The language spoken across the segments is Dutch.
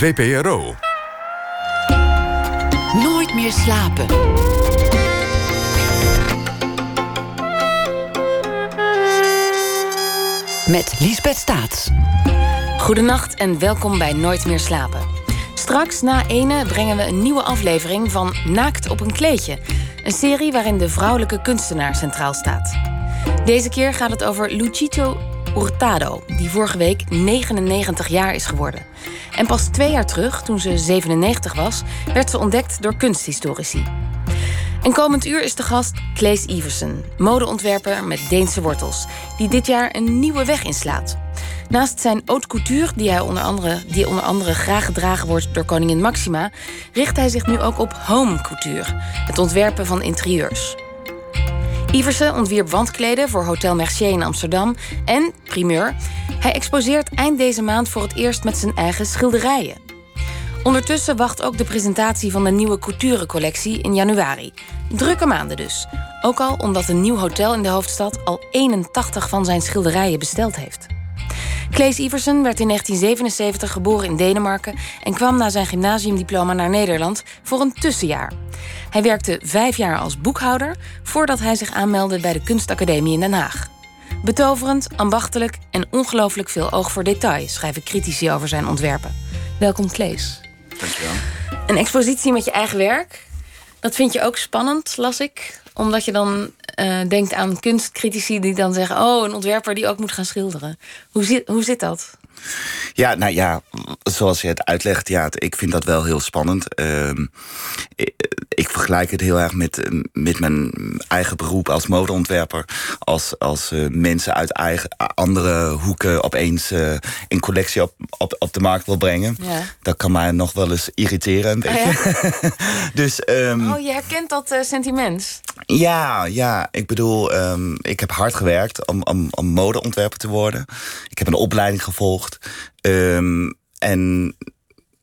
VPRO. Nooit meer slapen. Met Liesbeth Staats. Goedenacht en welkom bij Nooit meer slapen. Straks na ene brengen we een nieuwe aflevering van Naakt op een kleedje. Een serie waarin de vrouwelijke kunstenaar centraal staat. Deze keer gaat het over Luchito Hurtado, die vorige week 99 jaar is geworden. En pas twee jaar terug, toen ze 97 was, werd ze ontdekt door kunsthistorici. En komend uur is de gast Claes Iversen, modeontwerper met Deense wortels, die dit jaar een nieuwe weg inslaat. Naast zijn haute couture, die, hij onder andere, die onder andere graag gedragen wordt door koningin Maxima, richt hij zich nu ook op home couture, het ontwerpen van interieurs. Iversen ontwierp wandkleden voor Hotel Mercier in Amsterdam. En, primeur, hij exposeert eind deze maand voor het eerst met zijn eigen schilderijen. Ondertussen wacht ook de presentatie van de nieuwe couture-collectie in januari. Drukke maanden dus. Ook al omdat een nieuw hotel in de hoofdstad al 81 van zijn schilderijen besteld heeft. Klees Iversen werd in 1977 geboren in Denemarken en kwam na zijn gymnasiumdiploma naar Nederland voor een tussenjaar. Hij werkte vijf jaar als boekhouder voordat hij zich aanmeldde bij de Kunstacademie in Den Haag. Betoverend, ambachtelijk en ongelooflijk veel oog voor detail, schrijven critici over zijn ontwerpen. Welkom, Klees. Dankjewel. Een expositie met je eigen werk. Dat vind je ook spannend, las ik. Omdat je dan uh, denkt aan kunstcritici die dan zeggen: Oh, een ontwerper die ook moet gaan schilderen. Hoe zit, hoe zit dat? Ja, nou ja, zoals je het uitlegt, ja, ik vind dat wel heel spannend. Uh, ik, ik, vergelijk het heel erg met, met mijn eigen beroep als modeontwerper. Als, als uh, mensen uit eigen, andere hoeken opeens uh, een collectie op, op, op de markt wil brengen. Ja. Dat kan mij nog wel eens irriteren, een beetje. Oh, ja? dus, um, oh, je herkent dat uh, sentiment? Ja, ja. Ik bedoel, um, ik heb hard gewerkt om, om, om modeontwerper te worden. Ik heb een opleiding gevolgd. Um, en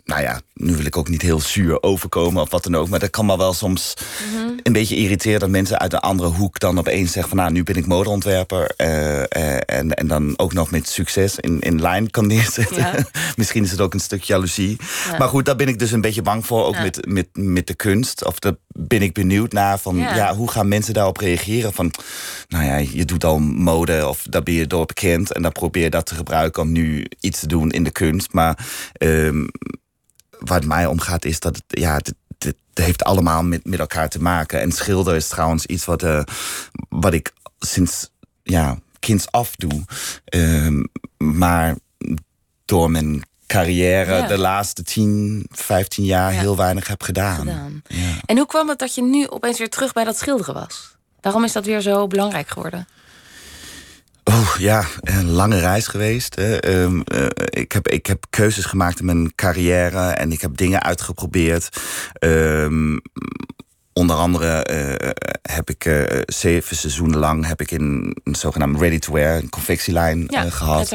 nou ja, nu wil ik ook niet heel zuur overkomen of wat dan ook. Maar dat kan me wel soms mm -hmm. een beetje irriteren dat mensen uit een andere hoek dan opeens zeggen van nou, nu ben ik modeontwerper. Uh, uh, en, en dan ook nog met succes in, in lijn kan neerzetten. Ja. Misschien is het ook een stuk jaloezie. Ja. Maar goed, daar ben ik dus een beetje bang voor, ook ja. met, met, met de kunst. Of daar ben ik benieuwd naar van ja. hoe gaan mensen daarop reageren? Van nou ja, je doet al mode of daar ben je door bekend. En dan probeer je dat te gebruiken om nu iets te doen in de kunst. Maar um, waar het mij om gaat is dat het, ja, het, het, heeft allemaal met, met elkaar te maken. En schilderen is trouwens iets wat, uh, wat ik sinds ja, kinds af doe. Uh, maar door mijn carrière ja. de laatste 10, 15 jaar ja. heel weinig heb gedaan. gedaan. Ja. En hoe kwam het dat je nu opeens weer terug bij dat schilderen was? Waarom is dat weer zo belangrijk geworden? Oh ja, een lange reis geweest. Um, uh, ik, heb, ik heb keuzes gemaakt in mijn carrière en ik heb dingen uitgeprobeerd. Um, onder andere uh, heb ik uh, zeven seizoenen lang heb ik in een zogenaamde ready-to-wear, een confectielijn ja, gehad.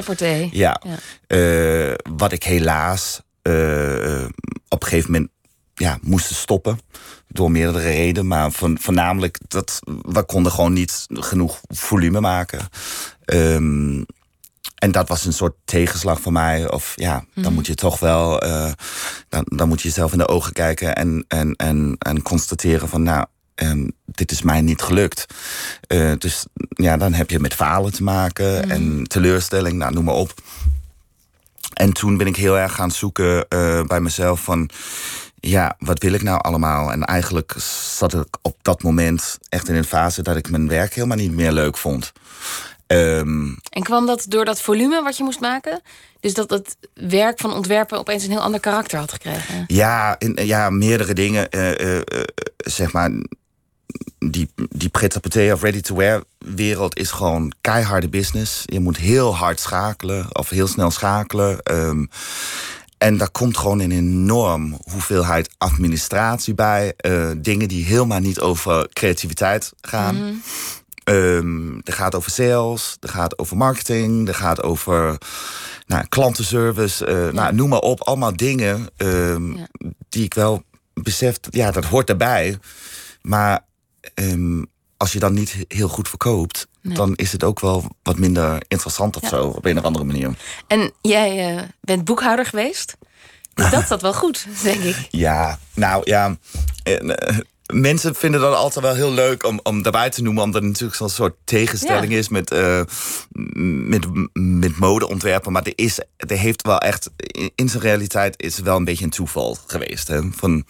Ja, ja. ja. wat ik helaas op een gegeven moment ja, moesten stoppen. Door meerdere redenen. Maar van, voornamelijk dat we konden gewoon niet genoeg volume maken. Um, en dat was een soort tegenslag voor mij. Of ja, mm. dan moet je toch wel. Uh, dan, dan moet je jezelf in de ogen kijken en, en, en, en constateren van nou. Um, dit is mij niet gelukt. Uh, dus ja, dan heb je met falen te maken mm. en teleurstelling, nou, noem maar op. En toen ben ik heel erg gaan zoeken uh, bij mezelf van ja, wat wil ik nou allemaal? En eigenlijk zat ik op dat moment echt in een fase dat ik mijn werk helemaal niet meer leuk vond. Um, en kwam dat door dat volume wat je moest maken? Dus dat het werk van ontwerpen opeens een heel ander karakter had gekregen? Ja, in, ja meerdere dingen. Uh, uh, zeg maar, die, die pret-à-porter of ready-to-wear wereld is gewoon keiharde business. Je moet heel hard schakelen of heel snel schakelen. Um, en daar komt gewoon een enorm hoeveelheid administratie bij. Uh, dingen die helemaal niet over creativiteit gaan. Mm -hmm. um, er gaat over sales, er gaat over marketing, er gaat over nou, klantenservice. Uh, ja. nou, noem maar op, allemaal dingen um, ja. die ik wel besef, ja, dat hoort erbij. Maar um, als je dan niet heel goed verkoopt, nee. dan is het ook wel wat minder interessant of ja. zo, op een of andere manier. En jij uh, bent boekhouder geweest? Dat zat wel goed, denk ik. Ja, nou ja. eh, Mensen vinden dat altijd wel heel leuk om, om daarbij te noemen, omdat het natuurlijk zo'n soort tegenstelling Ja. is met, eh, met, met modeontwerpen. Maar er, is, er heeft wel echt, in- zijn realiteit is het wel een beetje een toeval geweest. Hè? Van,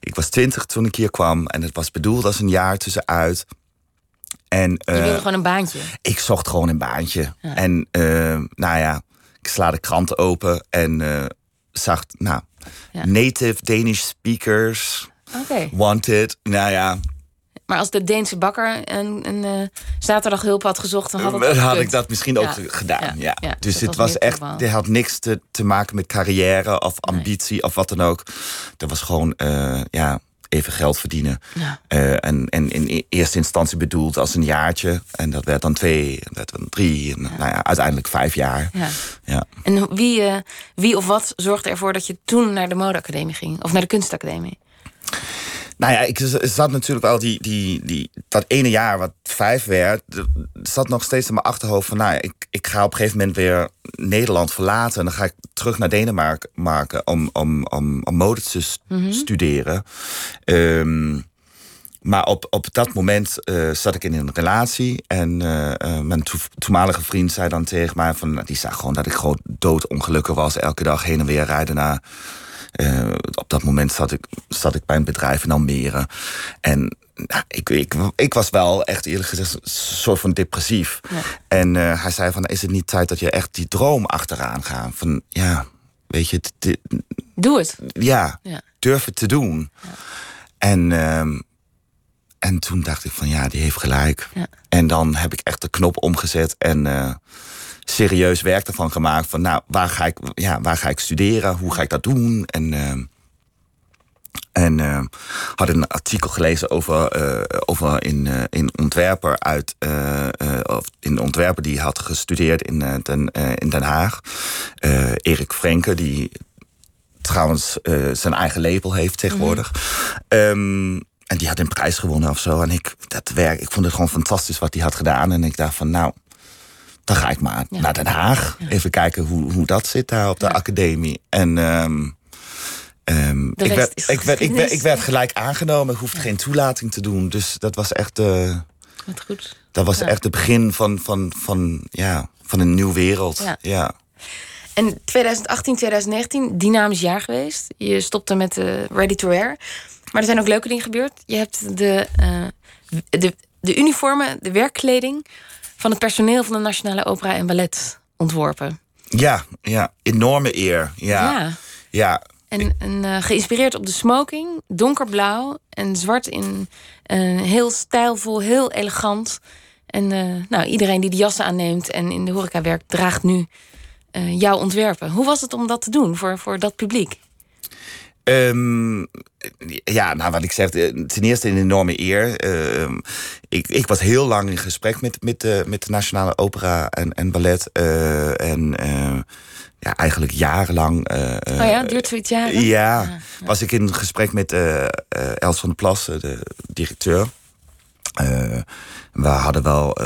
ik was twintig toen ik hier kwam en het was bedoeld als een jaar tussenuit. En, Je eh, wilde gewoon een baantje. ik zocht gewoon een baantje. En eh, nou ja, ik sla de krant open en eh, zag, nou, Ja. native Danish speakers wanted. Nou ja, Maar als de Deense bakker een, een eh, zaterdag hulp had gezocht, dan had, het had ik dat misschien ook gedaan. Ja. Dus dat het was echt, dit had niks te, te maken met carrière of ambitie of wat dan ook. Dat was gewoon, eh, ja, even geld verdienen. Ja. Eh, en, en in e- eerste instantie bedoeld als een jaartje. En dat werd dan twee, dat werd dan drie. En, Nou ja, uiteindelijk vijf jaar. Ja. Ja. En wie, eh, wie of wat zorgde ervoor dat je toen naar de modeacademie ging? Of naar de kunstacademie? Nou ja, ik zat natuurlijk wel die, die, die, dat ene jaar wat vijf werd, zat nog steeds in mijn achterhoofd van, nou, ik, ik ga op een gegeven moment weer Nederland verlaten en dan ga ik terug naar Denemarken maken om, om, om, om mode te s- studeren. Ehm, maar op, op dat moment eh, zat ik in een relatie. En eh, eh, mijn toe- toenmalige vriend zei dan tegen mij: van, die zag gewoon dat ik gewoon doodongelukkig was. Elke dag heen en weer rijden naar. Eh, op dat moment zat ik, zat ik bij een bedrijf in Almere. En nou, ik, ik, ik was wel echt eerlijk gezegd een soort van depressief. En eh, hij zei van, is het niet tijd dat je echt die droom achteraan gaat? Van, ja, weet je, dit- Doe het. ja, Ja. durf het te doen. En, ehm, en toen dacht ik van ja, die heeft gelijk. En dan heb ik echt de knop omgezet en eh, serieus werk ervan gemaakt. Van nou, waar ga ik, ja, waar ga ik studeren? Hoe ga ik dat doen? En, ehm, en ehm, had een artikel gelezen over, eh, over in, eh, in ontwerper uit eh, eh, of in een ontwerper die had gestudeerd in, eh, den, eh, in Den Haag. Eh, Erik Frenke, die trouwens eh, zijn eigen label heeft tegenwoordig. Ehm, en die had een prijs gewonnen of zo. En ik, dat werk, ik vond het gewoon fantastisch wat hij had gedaan. En ik dacht van, nou, dan ga ik maar naar Den Haag. Even kijken hoe, hoe dat zit daar op de academie. En De ik, werd, ik, werd, ik, werd, ik werd gelijk aangenomen. Ik hoefde geen toelating te doen. Dus dat was echt, eh, Wat goed. dat was echt het begin van, van, van, ja, van een nieuwe wereld. Ja. En 2018, 2019, dynamisch jaar geweest. Je stopte met de Ready to Wear. Maar er zijn ook leuke dingen gebeurd. Je hebt de, eh, de, de uniformen, de werkkleding... van het personeel van de Nationale Opera en Ballet ontworpen. Ja, ja, enorme eer. Ja, Ja. ja. En, en eh, geïnspireerd op de smoking, donkerblauw en zwart in eh, heel stijlvol, heel elegant. En eh, nou, iedereen die de jassen aanneemt en in de horeca werkt, draagt nu jouw ontwerpen. Hoe was het om dat te doen voor, voor dat publiek? Ehm, ja, nou wat ik zeg, ten eerste een enorme eer. Ehm, ik, ik was heel lang in gesprek met, met, de, met de Nationale Opera en, en Ballet. eh, en eh, ja, eigenlijk jarenlang. eh, oh ja, duurt zoiets jaren? Ja, was ik in gesprek met Els van der Plas, de directeur. We hadden wel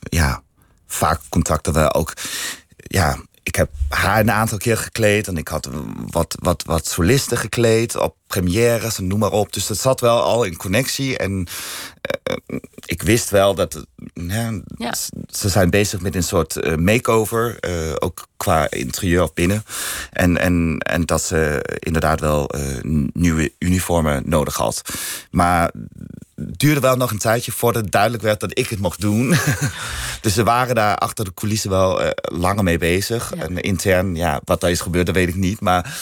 ja, vaak contacten. We ook, ja, ik heb haar een aantal keer gekleed. En ik had wat, wat, wat solisten gekleed op premières en noem maar op. Dus dat zat wel al in connectie. En eh, ik wist wel dat ja, Ja. ze zijn bezig met een soort eh, makeover. eh, ook qua interieur of binnen. En, en, en dat ze inderdaad wel eh, nieuwe uniformen nodig had. Maar het duurde wel nog een tijdje voordat het duidelijk werd dat ik het mocht doen. dus ze waren daar achter de coulissen wel eh, langer mee bezig. Ja. En intern, ja, wat daar is gebeurd, dat weet ik niet. Maar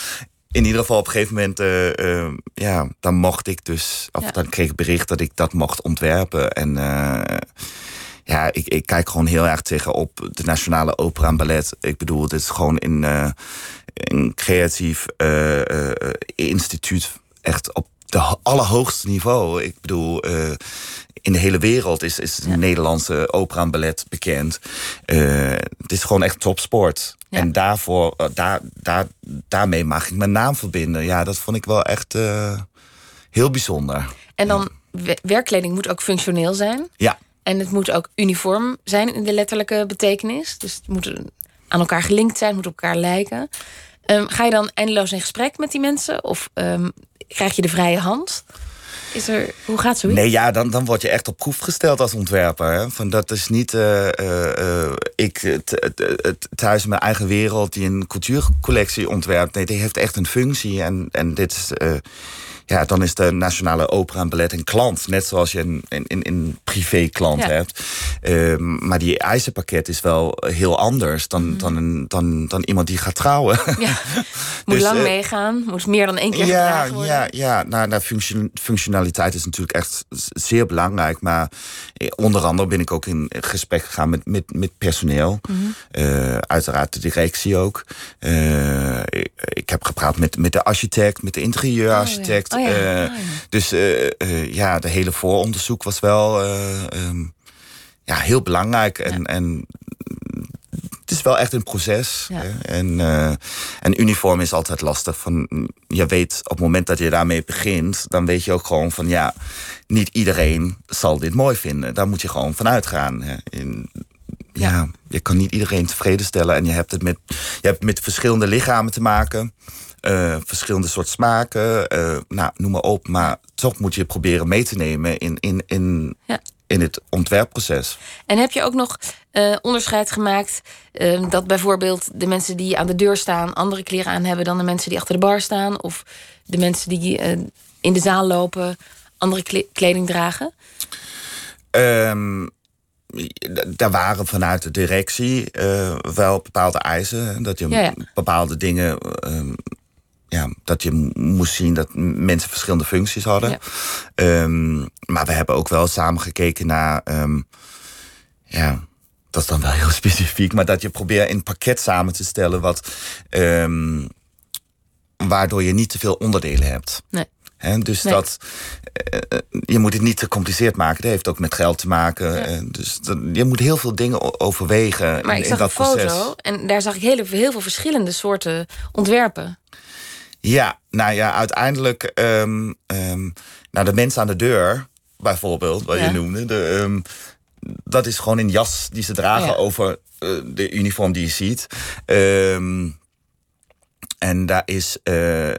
in ieder geval op een gegeven moment, eh, eh, ja, dan mocht ik dus, of Ja. dan kreeg ik bericht dat ik dat mocht ontwerpen. En eh, ja, ik, ik kijk gewoon heel erg tegenop de Nationale Opera en Ballet. Ik bedoel, het is gewoon een, eh, een creatief instituut, echt op de ho- allerhoogste niveau. Ik bedoel, in de hele wereld is, is de Nederlandse opera en ballet bekend. Het is gewoon echt topsport. Ja. En daarvoor, eh, daar, daar, daarmee mag ik mijn naam verbinden. Ja, dat vond ik wel echt eh, heel bijzonder. En dan, we- werkkleding moet ook functioneel zijn. Ja, En het moet ook uniform zijn in de letterlijke betekenis. Dus het moet aan elkaar gelinkt zijn, het moet op elkaar lijken. Ehm, ga je dan eindeloos in gesprek met die mensen? Of ehm, krijg je de vrije hand? Is er, hoe gaat zoiets? Nee, ja, dan, dan word je echt op proef gesteld als ontwerper. Hè? Van dat is niet uh, uh, ik thuis mijn eigen wereld die een cultuurcollectie ontwerpt. Nee, die heeft echt een functie. En, en dit is ja, dan is de Nationale Opera en Ballet een klant. Net zoals je een, een, een privé klant hebt. Ehm, maar die eisenpakket is wel heel anders dan, mhm. dan, een, dan, dan iemand die gaat trouwen. Ja. Moet dus, lang uh, meegaan, moet meer dan één keer ja, worden. Ja, ja. Nou, nou, functionaliteit is natuurlijk echt zeer belangrijk. Maar eh, onder andere ben ik ook in gesprek gegaan met, met, met personeel. Mhm. Eh, uiteraard de directie ook. ik, ik, heb gepraat met, met de architect, met de interieurarchitect. Oh, ja. Oh, dus ja, de hele vooronderzoek was wel ehm, ja, heel belangrijk. En, en het is wel echt een proces. En, uh, en uniform is altijd lastig. Van, je weet op het moment dat je daarmee begint, dan weet je ook gewoon van ja, niet iedereen zal dit mooi vinden. Daar moet je gewoon van uitgaan. In, ja, je kan niet iedereen tevreden stellen. En je hebt het met, je hebt met verschillende lichamen te maken. Uh, verschillende soort smaken. Uh, nou, noem maar op. Maar toch moet je proberen mee te nemen in, in, in, ja in het ontwerpproces. En heb je ook nog uh, onderscheid gemaakt uh, dat bijvoorbeeld de mensen die aan de deur staan andere kleren aan hebben dan de mensen die achter de bar staan, of de mensen die in de zaal lopen andere kleding dragen? Um, daar waren vanuit de directie wel bepaalde eisen. Dat je ja, ja. bepaalde dingen um, ja, dat je moest zien dat mensen verschillende functies hadden. Ja. Um, maar we hebben ook wel samen gekeken naar. Um, ja, dat is dan wel heel specifiek. Maar dat je probeert een pakket samen te stellen. Wat, um, waardoor je niet te veel onderdelen hebt. Nee. He, dus nee. dat, uh, je moet het niet te compliceerd maken. Dat heeft ook met geld te maken. Ja. Uh, dus dat, je moet heel veel dingen overwegen. Maar in, ik zag in dat een proces. foto en daar zag ik heel, heel veel verschillende soorten ontwerpen. Ja, nou ja, uiteindelijk... Um, um, nou, de mensen aan de deur, bijvoorbeeld, wat ja. je noemde... De, um, dat is gewoon een jas die ze dragen ja. over uh, de uniform die je ziet. en daar is... Uh, uh,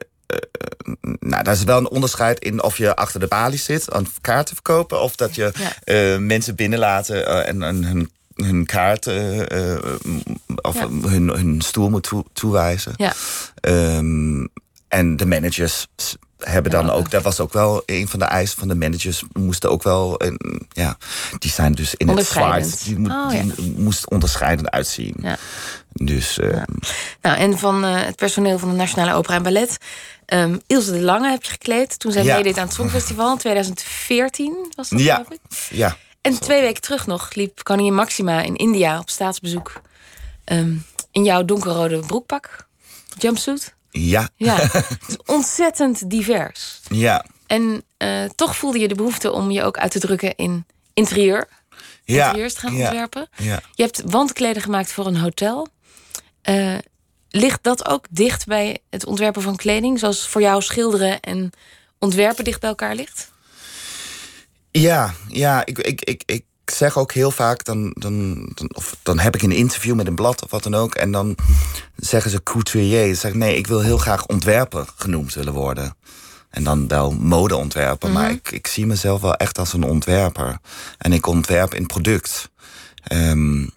nou, daar is wel een onderscheid in of je achter de balie zit aan kaarten verkopen, of dat je ja. mensen binnenlaten en, en hun, hun kaart uh, of ja. hun, hun stoel moet toe, toewijzen. Ja. Um, en de managers hebben dan ja, ook, dat was ook wel een van de eisen van de managers, moesten ook wel, ja, die zijn dus in het zwart, die, oh, ja. die moest onderscheidend uitzien. Ja. Dus, uh, Nou, en van uh, het personeel van de Nationale Opera en Ballet, um, Ilse de Lange heb je gekleed toen zij meedeed aan het Songfestival in 2014, was dat ja. Ja. En twee weken terug nog liep koningin Maxima in India op staatsbezoek um, in jouw donkerrode broekpak, jumpsuit. Ja. ja. Het is ontzettend divers. Ja. En uh, toch voelde je de behoefte om je ook uit te drukken in interieur. Ja. Interieurs te gaan ja. ontwerpen. Ja. Je hebt wandkleden gemaakt voor een hotel. Uh, ligt dat ook dicht bij het ontwerpen van kleding? Zoals voor jou schilderen en ontwerpen dicht bij elkaar ligt? Ja, ja ik, ik, ik, ik ik zeg ook heel vaak, dan, dan, dan, of dan heb ik een interview met een blad of wat dan ook. En dan zeggen ze couturier. Zeg ik, nee, ik wil heel graag ontwerper genoemd willen worden. En dan wel modeontwerper. Mm -hmm. Maar ik, ik zie mezelf wel echt als een ontwerper. En ik ontwerp in product. Um,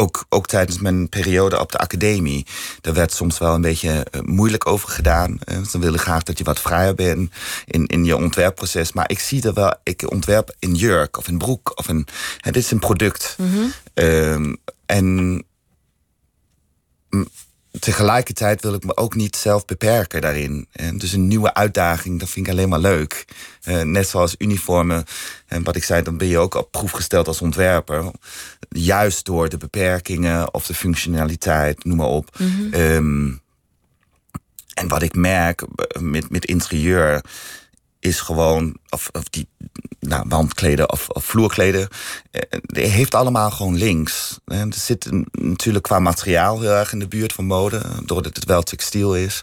ook, ook tijdens mijn periode op de academie. Daar werd soms wel een beetje uh, moeilijk over gedaan. Uh, ze willen graag dat je wat vrijer bent in, in je ontwerpproces. Maar ik zie er wel, ik ontwerp in jurk of in broek. Of in, het is een product. Mm -hmm. um, en tegelijkertijd wil ik me ook niet zelf beperken daarin. En dus een nieuwe uitdaging, dat vind ik alleen maar leuk. Uh, net zoals uniformen. En wat ik zei, dan ben je ook op proef gesteld als ontwerper. Juist door de beperkingen of de functionaliteit, noem maar op. Mm -hmm. um, en wat ik merk met, met interieur is gewoon, of, of die nou, wandkleden of, of vloerkleden, eh, heeft allemaal gewoon links. Er zit natuurlijk qua materiaal heel erg in de buurt van mode, doordat het wel textiel is.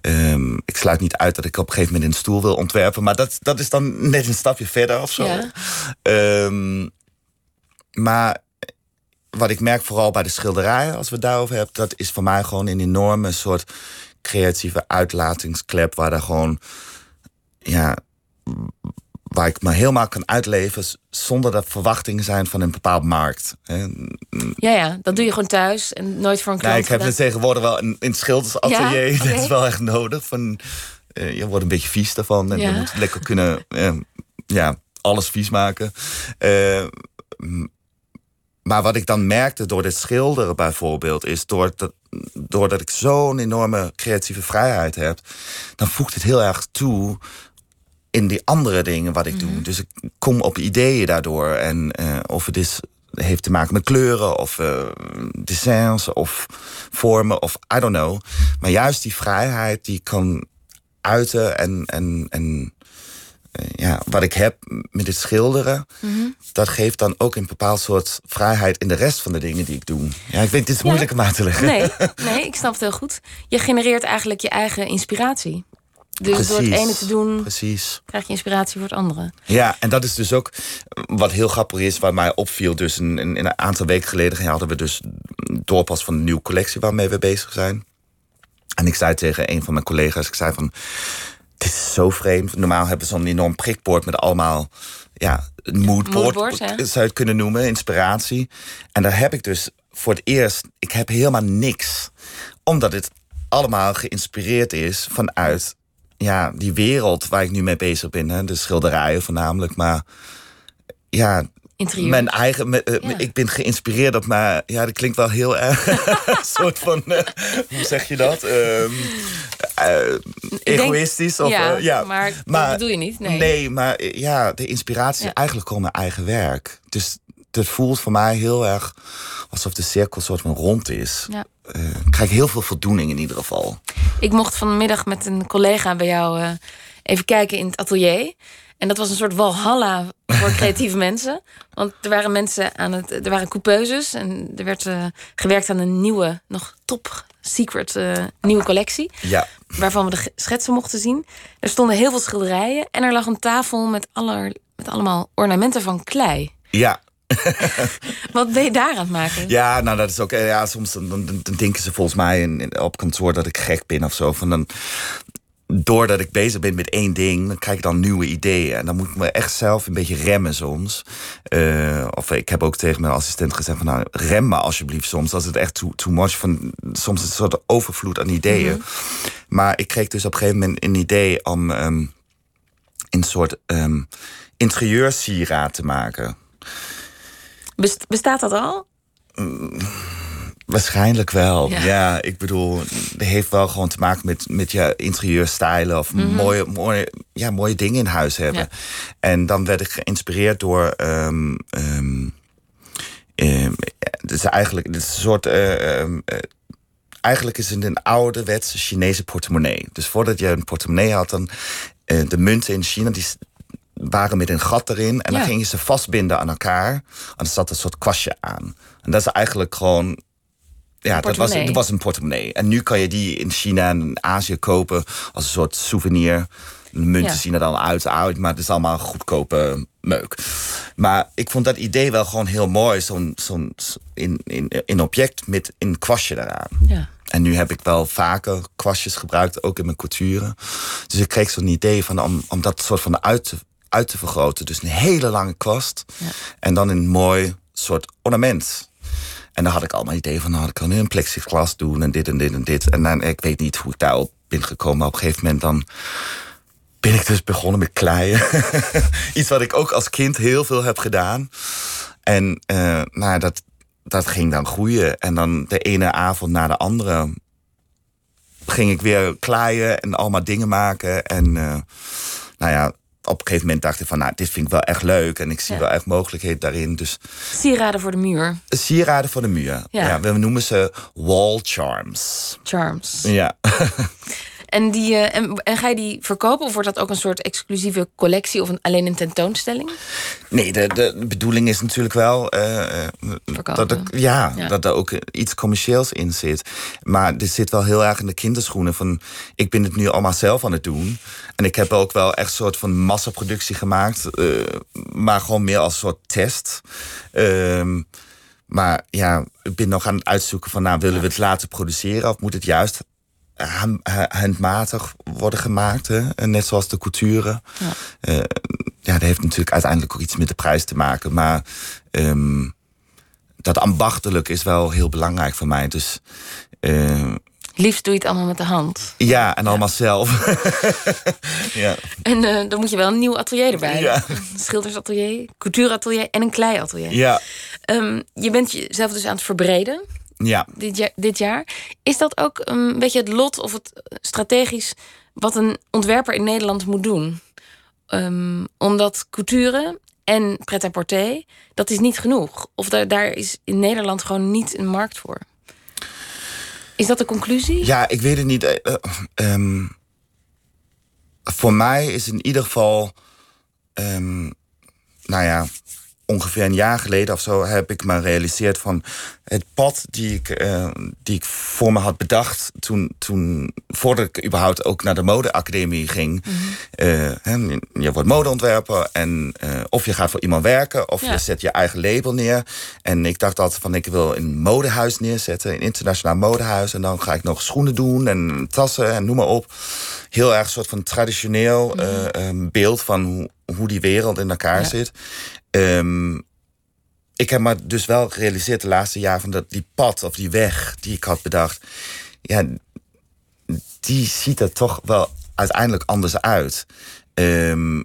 Um, ik sluit niet uit dat ik op een gegeven moment een stoel wil ontwerpen, maar dat, dat is dan net een stapje verder of zo. Ja. Um, maar wat ik merk vooral bij de schilderijen, als we het daarover hebben, dat is voor mij gewoon een enorme soort creatieve uitlatingsklep, waar daar gewoon, ja, waar ik me helemaal kan uitleven zonder dat verwachtingen zijn van een bepaald markt. Ja, ja, dat doe je gewoon thuis en nooit voor een klant. Nee, ik heb het tegenwoordig wel in, in het schildersatelier. Ja? Dat is wel echt nodig. Van, uh, je wordt een beetje vies daarvan. En je moet lekker kunnen uh, ja, alles vies maken. Uh, maar wat ik dan merkte door dit schilderen bijvoorbeeld, is doordat, doordat ik zo'n enorme creatieve vrijheid heb, dan voegt het heel erg toe in die andere dingen wat ik doe. Mhm. Dus ik kom op ideeën daardoor. En uh, of het is, heeft te maken met kleuren of uh, designs of vormen of I don't know. Maar juist die vrijheid die kan uiten en, en, en uh, ja, wat ik heb met het schilderen, mm dat geeft dan ook een bepaald soort vrijheid in de rest van de dingen die ik doe. Ja, ik weet, het is moeilijk om uit te leggen. Nee, nee, ik snap het heel goed. Je genereert eigenlijk je eigen inspiratie. Dus door het ene te doen, precies. krijg je inspiratie voor het andere. Ja, en dat is dus ook wat heel grappig is, waar mij opviel. Dus een, een, een aantal weken geleden hadden we dus doorpas van een nieuwe collectie waarmee we bezig zijn. En ik zei tegen een van mijn collega's, ik zei van, dit is zo vreemd. Normaal hebben we zo'n enorm prikbord met allemaal, ja, een moodboard, moodboard zou je het kunnen noemen, inspiratie. En daar heb ik dus voor het eerst, ik heb helemaal niks. Omdat het allemaal geïnspireerd is vanuit ja, die wereld waar ik nu mee bezig ben. Hè, de schilderijen voornamelijk. Maar ja, Interieur. Mijn eigen, eh, ik ben geïnspireerd op mijn, ja, dat klinkt wel heel erg, een soort van, uh, hoe zeg je dat? Um, uh, egoïstisch. Of, ja, ja, maar, maar dat bedoel je niet. Nee, nee maar ja, de inspiratie eigenlijk gewoon mijn eigen werk. Dus het voelt voor mij heel erg alsof de cirkel soort van rond is. Ja. Uh, ik krijg heel veel voldoening in ieder geval. Ik mocht vanmiddag met een collega bij jou uh, even kijken in het atelier. En dat was een soort walhalla voor creatieve mensen. Want er waren mensen aan het. Er waren coupeuses. En er werd uh, gewerkt aan een nieuwe, nog top secret nieuwe collectie. Ja. Waarvan we de schetsen mochten zien. Er stonden heel veel schilderijen. En er lag een tafel met, aller, met allemaal ornamenten van klei. Ja, Wat ben je daar aan het maken? Ja, nou dat is ook. Ja, soms dan, dan, dan denken ze volgens mij in, op kantoor dat ik gek ben of zo. Van dan, doordat ik bezig ben met één ding, dan krijg ik dan nieuwe ideeën. En dan moet ik me echt zelf een beetje remmen soms. Uh, of ik heb ook tegen mijn assistent gezegd van nou, rem me alsjeblieft soms. Als het echt too, too much van, soms is het een soort overvloed aan ideeën. Mhm. Maar ik kreeg dus op een gegeven moment een idee om um, een soort um, interieurssieraad te maken. Bestaat dat al? waarschijnlijk wel. Ja. ik bedoel, het heeft wel gewoon te maken met, met je interieurstijlen of mhm. mooie, mooie, ja, mooie dingen in huis hebben. En dan werd ik geïnspireerd door. Um, um, het is eigenlijk het is een soort. Uh, eigenlijk is het een ouderwetse Chinese portemonnee. Dus voordat je een portemonnee had, dan. de munten in China die waren met een gat erin. En dan gingen ze vastbinden aan elkaar. En er zat een soort kwastje aan. En dat is eigenlijk gewoon ja, dat was, dat was een portemonnee. En nu kan je die in China en Azië kopen als een soort souvenir. De munten zien er dan uit, uit, maar het is allemaal goedkope meuk. Maar ik vond dat idee wel gewoon heel mooi. Zo'n zo'n in, in, in object met een kwastje eraan. Ja. En nu heb ik wel vaker kwastjes gebruikt, ook in mijn couture. Dus ik kreeg zo'n idee van om, om dat soort van uit te uit te vergroten. Dus een hele lange kwast. Ja. En dan een mooi soort ornament. En dan had ik allemaal ideeën van, nou, ik kan nu een plexiglas doen en dit en dit en dit. En dan, ik weet niet hoe ik daarop ben gekomen. Maar op een gegeven moment dan ben ik dus begonnen met kleien. Iets wat ik ook als kind heel veel heb gedaan. En uh, nou, dat, dat ging dan groeien. En dan de ene avond na de andere ging ik weer kleien en allemaal dingen maken. En uh, nou ja, op een gegeven moment dacht ik van, nou, dit vind ik wel echt leuk. En ik zie wel echt mogelijkheden daarin. Dus, sieraden voor de muur. Sieraden voor de muur. Ja. we noemen ze wall charms. Charms. Ja. En, die, uh, en, en, ga je die verkopen of wordt dat ook een soort exclusieve collectie of een, alleen een tentoonstelling? Nee, de, de bedoeling is natuurlijk wel uh, dat, er, ja, ja, dat er ook iets commercieels in zit. Maar dit zit wel heel erg in de kinderschoenen van ik ben het nu allemaal zelf aan het doen. En ik heb ook wel echt een soort van massaproductie gemaakt, uh, maar gewoon meer als soort test. Uh, maar ja, ik ben nog aan het uitzoeken van, nou, willen we het laten produceren of moet het juist handmatig worden gemaakt? Hè? Net zoals de couture. Ja. Eh, ja, dat heeft natuurlijk uiteindelijk ook iets met de prijs te maken. Maar ehm, dat ambachtelijk is wel heel belangrijk voor mij. Dus eh, Liefst doe je het allemaal met de hand. ja, en allemaal zelf. ja. En eh, dan moet je wel een nieuw atelier erbij. Ja. Een schildersatelier, coutureatelier en een kleiatelier. Ja. Ehm, je bent jezelf dus aan het verbreden ja. dit jaar, dit jaar. Is dat ook een beetje het lot of het strategisch wat een ontwerper in Nederland moet doen? Ehm, omdat couture en pret-à-porter, dat is niet genoeg. Of daar, daar is in Nederland gewoon niet een markt voor. Is dat de conclusie? Ja, ik weet het niet. Eh, eh, ehm, voor mij is in ieder geval, ehm, nou ja, ongeveer een jaar geleden of zo heb ik me gerealiseerd van het pad die ik, eh, die ik voor me had bedacht toen, toen voordat ik überhaupt ook naar de modeacademie ging. Eh, hè, je wordt modeontwerper en eh, of je gaat voor iemand werken of Ja. je zet je eigen label neer. En ik dacht altijd van ik wil een modehuis neerzetten, een internationaal modehuis. En dan ga ik nog schoenen doen en tassen en noem maar op. Heel erg een soort van traditioneel eh, eh, beeld van hoe, hoe die wereld in elkaar Ja. zit. Ehm, ik heb me dus wel gerealiseerd de laatste jaren van dat die pad of die weg die ik had bedacht, ja, die ziet er toch wel uiteindelijk anders uit. Ehm,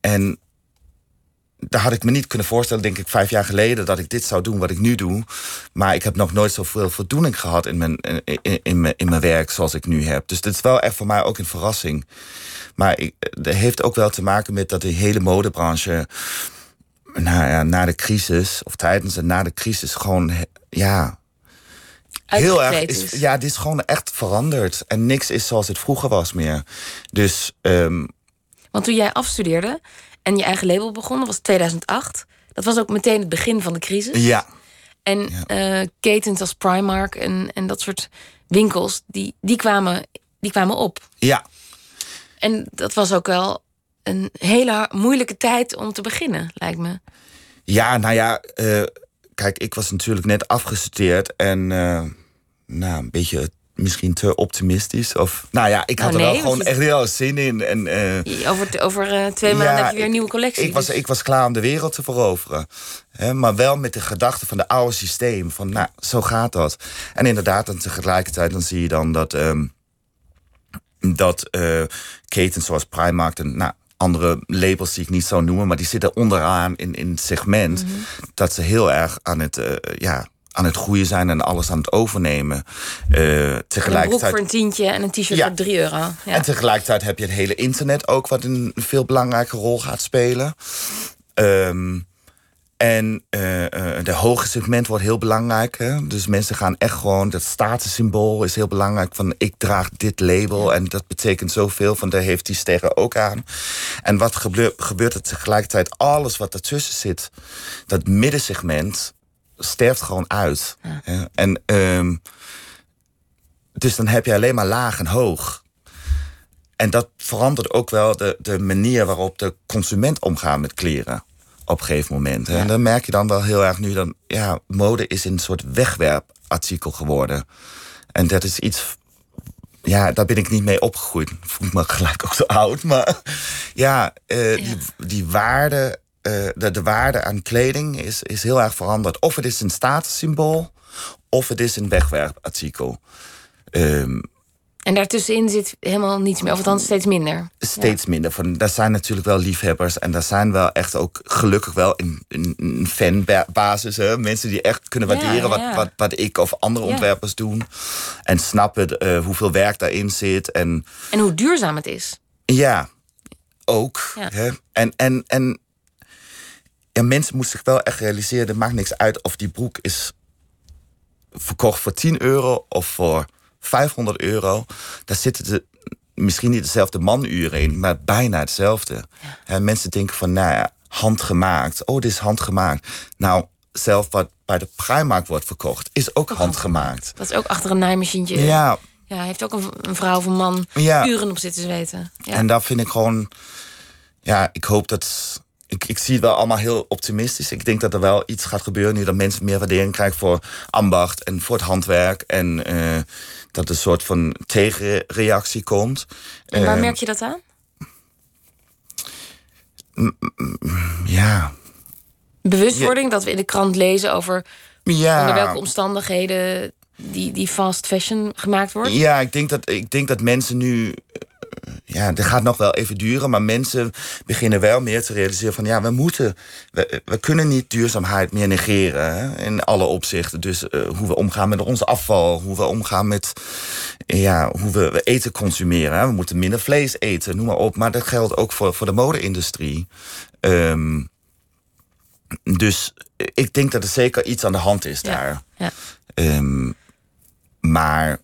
en daar had ik me niet kunnen voorstellen, denk ik, vijf jaar geleden, dat ik dit zou doen wat ik nu doe. Maar ik heb nog nooit zoveel voldoening gehad in mijn, in, mijn, in mijn werk zoals ik nu heb. Dus dit is wel echt voor mij ook een verrassing. Maar ik, dat heeft ook wel te maken met dat de hele modebranche nou ja, na de crisis, of tijdens en na de crisis, gewoon ja, heel erg is. ja, dit is gewoon echt veranderd. En niks is zoals het vroeger was meer. Dus ehm, Want toen jij afstudeerde en je eigen label begon, dat was 2008. Dat was ook meteen het begin van de crisis. ja, En eh, ketens als Primark en, en dat soort winkels, die, die, kwamen, die kwamen op. ja, En dat was ook wel een hele moeilijke tijd om te beginnen, lijkt me. ja, nou ja, eh, kijk, ik was natuurlijk net afgestudeerd en eh, nou, een beetje misschien te optimistisch. Of, nou ja, ik had Nou, er wel gewoon je- echt heel zin in. En, eh, Over, over eh, twee maanden heb je weer een nieuwe collectie. Ik was, dus- ik was klaar om de wereld te veroveren. Hè, maar wel met de gedachte van de oude systeem. Van, nou, zo gaat dat. En inderdaad, en tegelijkertijd dan zie je dan dat... ehm, dat eh, ketens zoals Primark en nou, andere labels die ik niet zou noemen... maar die zitten onderaan in, in het segment... Mhm. dat ze heel erg aan het, ja, aan het groeien zijn... en alles aan het overnemen. Eh, een broek tegelijkertijd... voor een tientje en een t-shirt Ja. voor 3 euro. Ja. En tegelijkertijd heb je het hele internet ook, wat een veel belangrijke rol gaat spelen. Ehm, en eh, de hoge segment wordt heel belangrijk. Hè? Dus mensen gaan echt gewoon, dat statussymbool is heel belangrijk. Van ik draag dit label en dat betekent zoveel. Van daar heeft die sterren ook aan. En wat gebeurt, gebeurt er tegelijkertijd? Alles wat ertussen zit, dat middensegment, sterft gewoon uit. En ehm, dus dan heb je alleen maar laag en hoog. En dat verandert ook wel de, de manier waarop de consument omgaat met kleren. Op een gegeven moment. hè. En dan merk je dan wel heel erg nu dan, ja, mode is een soort wegwerpartikel geworden. En dat is iets, ja, daar ben ik niet mee opgegroeid. Voel me gelijk ook zo oud. Maar ja, eh, Die, die waarde, eh, de, de waarde aan kleding is, is heel erg veranderd. Of het is een statussymbool, of het is een wegwerpartikel. Ehm, En daartussenin zit helemaal niets meer, of althans steeds minder. steeds minder. Van, daar zijn natuurlijk wel liefhebbers. En daar zijn wel echt ook gelukkig wel een, een, een fanbasis. Hè? Mensen die echt kunnen waarderen ja, wat, ja. wat, wat ik of andere ontwerpers doen. En snappen eh, hoeveel werk daarin zit. En En hoe duurzaam het is. ja, ook. Hè? En, en, en ja, mensen moeten zich wel echt realiseren... er maakt niks uit of die broek is verkocht voor 10 euro... of voor 500 euro. Daar zitten de, misschien niet dezelfde manuren in... maar bijna hetzelfde. Mensen denken van, nou ja, handgemaakt. Oh, dit is handgemaakt. Nou, zelf wat bij de Primark wordt verkocht... is ook handgemaakt. Dat is ook achter een naaimachientje. Ja, Ja, heeft ook een, een vrouw of een man Ja. uren op zitten zweten. Ja. En daar vind ik gewoon. Ja, ik hoop dat ik, ik zie het wel allemaal heel optimistisch. Ik denk dat er wel iets gaat gebeuren nu dat mensen meer waardering krijgen voor ambacht en voor het handwerk. En uh, dat een soort van tegenreactie komt. En waar uh, merk je dat aan? Ja. Bewustwording, dat we in de krant lezen over ja. onder welke omstandigheden die, die fast fashion gemaakt wordt? Ja, ik denk dat, ik denk dat mensen nu ja, dat gaat nog wel even duren, maar mensen beginnen wel meer te realiseren van ja, we moeten, we, we kunnen niet duurzaamheid meer negeren hè, in alle opzichten. Dus uh, hoe we omgaan met ons afval, hoe we omgaan met ja, hoe we, we eten consumeren. Hè. We moeten minder vlees eten, noem maar op. Maar dat geldt ook voor, voor de mode-industrie. Um, dus ik denk dat er zeker iets aan de hand is ja, daar. Ja. Um, maar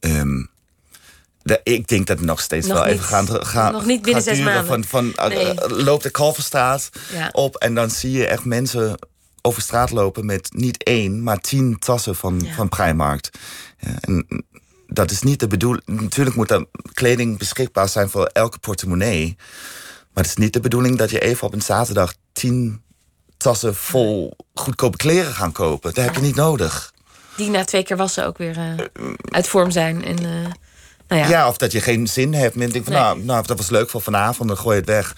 um, de, ik denk dat het nog steeds Nog wel niet. even gaan, gaan Nog niet binnen zes maanden. Van, van, Nee. uh, loopt de Kalverstraat Ja. op en dan zie je echt mensen over straat lopen met niet één, maar tien tassen van, Ja. van Primarkt. Ja, en dat is niet de bedoeling. Natuurlijk moet er kleding beschikbaar zijn voor elke portemonnee. Maar het is niet de bedoeling dat je even op een zaterdag tien tassen vol goedkope kleren gaan kopen. Dat heb je niet nodig. Die na twee keer wassen ook weer eh, uit vorm zijn. En, eh, nou ja. Ja. of dat je geen zin hebt. Men denkt van, Nee. nou, nou, dat was leuk voor vanavond, dan gooi je het weg.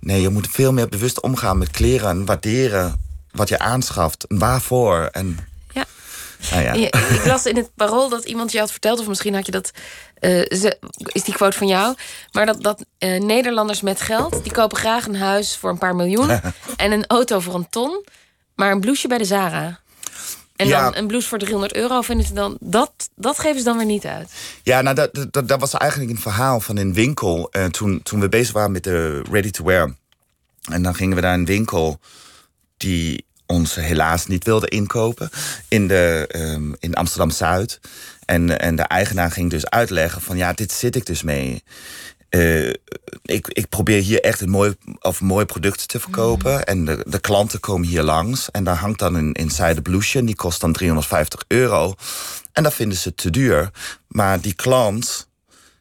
Nee, je moet veel meer bewust omgaan met kleren en waarderen wat je aanschaft. En waarvoor. En, Ja. nou ja. Ik las in het parool dat iemand je had verteld, of misschien had je dat. eh, ze, is die quote van jou? Maar dat, dat eh, Nederlanders met geld. die kopen graag een huis voor een paar miljoen. en een auto voor een ton. Maar een blouseje bij de Zara. En Ja. dan een blouse voor 300 euro vinden ze dan. Dat, dat geven ze dan weer niet uit. Ja, nou, dat, dat, dat was eigenlijk een verhaal van een winkel. eh, toen, toen we bezig waren met de ready-to-wear. En dan gingen we naar een winkel die ons helaas niet wilde inkopen. In, de, ehm, in Amsterdam-Zuid. En, en de eigenaar ging dus uitleggen van... ja, dit zit ik dus mee. Eh, ik, ik probeer hier echt een mooi, of mooie producten te verkopen. En de, de klanten komen hier langs. En daar hangt dan een, zijde blouseje. En die kost dan 350 euro. En dat vinden ze te duur. Maar die klant,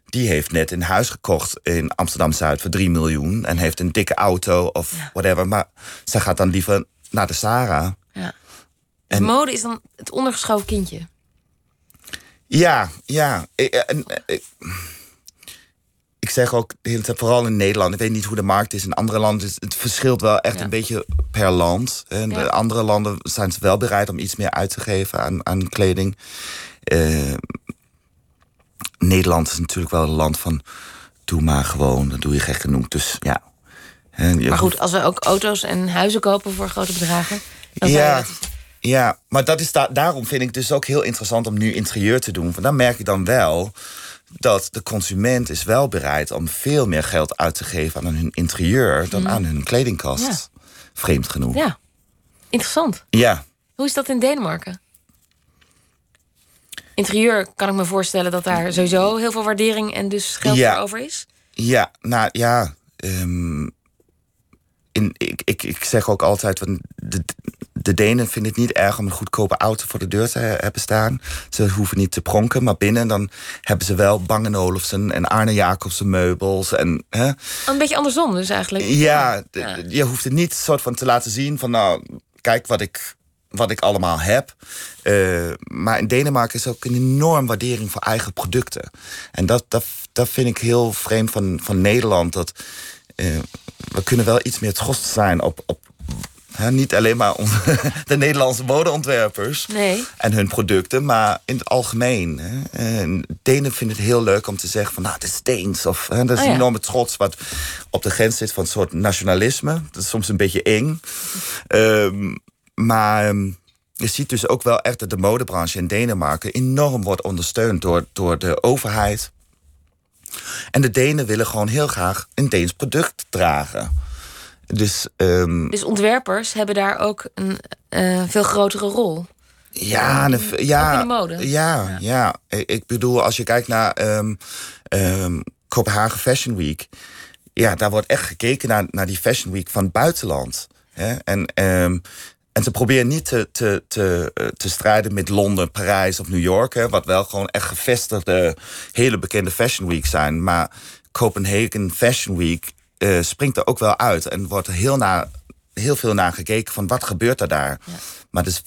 die heeft net een huis gekocht in Amsterdam-Zuid voor 3 miljoen. En heeft een dikke auto of Ja. whatever. Maar zij gaat dan liever naar de Sarah. Ja. Dus En- mode is dan het ondergeschoven kindje. Ja, ja. Ik, eh, en, eh, ik, ik zeg ook de hele tijd, vooral in Nederland. Ik weet niet hoe de markt is in andere landen. Het, het verschilt wel echt Ja. een beetje per land. En Ja. de andere landen zijn ze wel bereid om iets meer uit te geven aan, aan kleding. Eh, Nederland is natuurlijk wel een land van... doe maar gewoon, dan doe je gek genoeg. Dus ja. En je Maar goed, als we ook auto's en huizen kopen voor grote bedragen. Dan Ja, dat- ja, maar dat is da daarom vind ik het dus ook heel interessant om nu interieur te doen. Want dan merk je dan wel dat de consument is wel bereid om veel meer geld uit te geven aan hun interieur dan aan hun kledingkast. Ja. Vreemd genoeg. ja, interessant. ja. Hoe is dat in Denemarken? Interieur kan ik me voorstellen dat daar sowieso heel veel waardering en dus geld Ja. voor over is. Ja, nou ja. ehm, in, ik, ik, ik zeg ook altijd, de, de Denen vinden het niet erg om een goedkope auto voor de deur te he- hebben staan. Ze hoeven niet te pronken, maar binnen dan hebben ze wel Bang Olufsen en Arne Jacobsen meubels. En, hè? Oh, Een beetje andersom dus eigenlijk. Ja, je hoeft het niet soort van te laten zien van nou, kijk wat ik, wat ik allemaal heb. Eh, maar in Denemarken is ook een enorm waardering voor eigen producten. En dat, dat, dat vind ik heel vreemd van, van Nederland. Dat, eh, we kunnen wel iets meer trots zijn op, op niet alleen maar om de Nederlandse modeontwerpers Nee. en hun producten, maar in het algemeen. Hè. En Denen vinden het heel leuk om te zeggen van, nou, het is Deens. Of hè, dat is Oh een ja. enorme trots wat op de grens zit van een soort nationalisme. Dat is soms een beetje eng. Ehm, maar ehm, je ziet dus ook wel echt dat de modebranche in Denemarken enorm wordt ondersteund door, door de overheid. En de Denen willen gewoon heel graag een Deens product dragen. Dus ehm, Dus ontwerpers hebben daar ook een eh, veel grotere rol. Ja, de- ja, de mode. Ja, ja. Ik, bedoel, als je kijkt naar ehm, Kopenhagen Fashion Week. Ja, daar wordt echt gekeken naar, naar die Fashion Week van het buitenland. Hè? En, en ze proberen niet te, te, te, eh, te strijden met Londen, Parijs of New York. Hè, wat wel gewoon echt gevestigde, hele bekende Fashion Week zijn. Maar Copenhagen Fashion Week eh, springt er ook wel uit. En wordt er heel, naar, heel veel naar gekeken van wat gebeurt er daar. Maar het is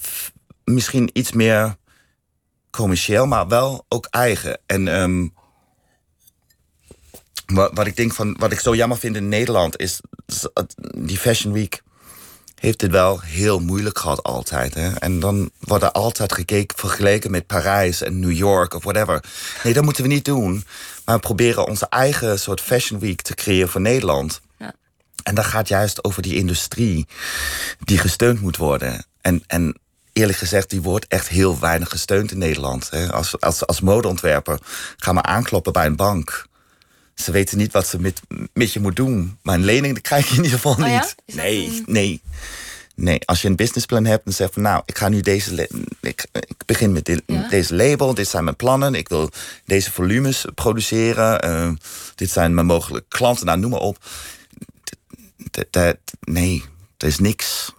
misschien iets meer commercieel, maar wel ook eigen. En ehm, wat, wat ik denk van, wat ik zo jammer vind in Nederland is, is die Fashion Week heeft het wel heel moeilijk gehad altijd. Hè? En dan wordt er altijd gekeken, vergeleken met Parijs en New York of whatever. Nee, dat moeten we niet doen. Maar we proberen onze eigen soort Fashion Week te creëren voor Nederland. Ja. En dat gaat juist over die industrie die gesteund moet worden. En, en eerlijk gezegd, die wordt echt heel weinig gesteund in Nederland. Als, als, als modeontwerper ga maar aankloppen bij een bank. Ze weten niet wat ze met, met je moet doen. Maar een lening krijg je in ieder geval Oh ja? niet. Nee, een- nee. Nee, als je een businessplan hebt, dan zeg je van nou, ik ga nu deze. Ik, ik begin met dit- Ja. deze label, dit zijn mijn plannen. Ik wil deze volumes produceren. eh, dit zijn mijn mogelijke klanten, nou noem maar op. Dat- nee, er is niks.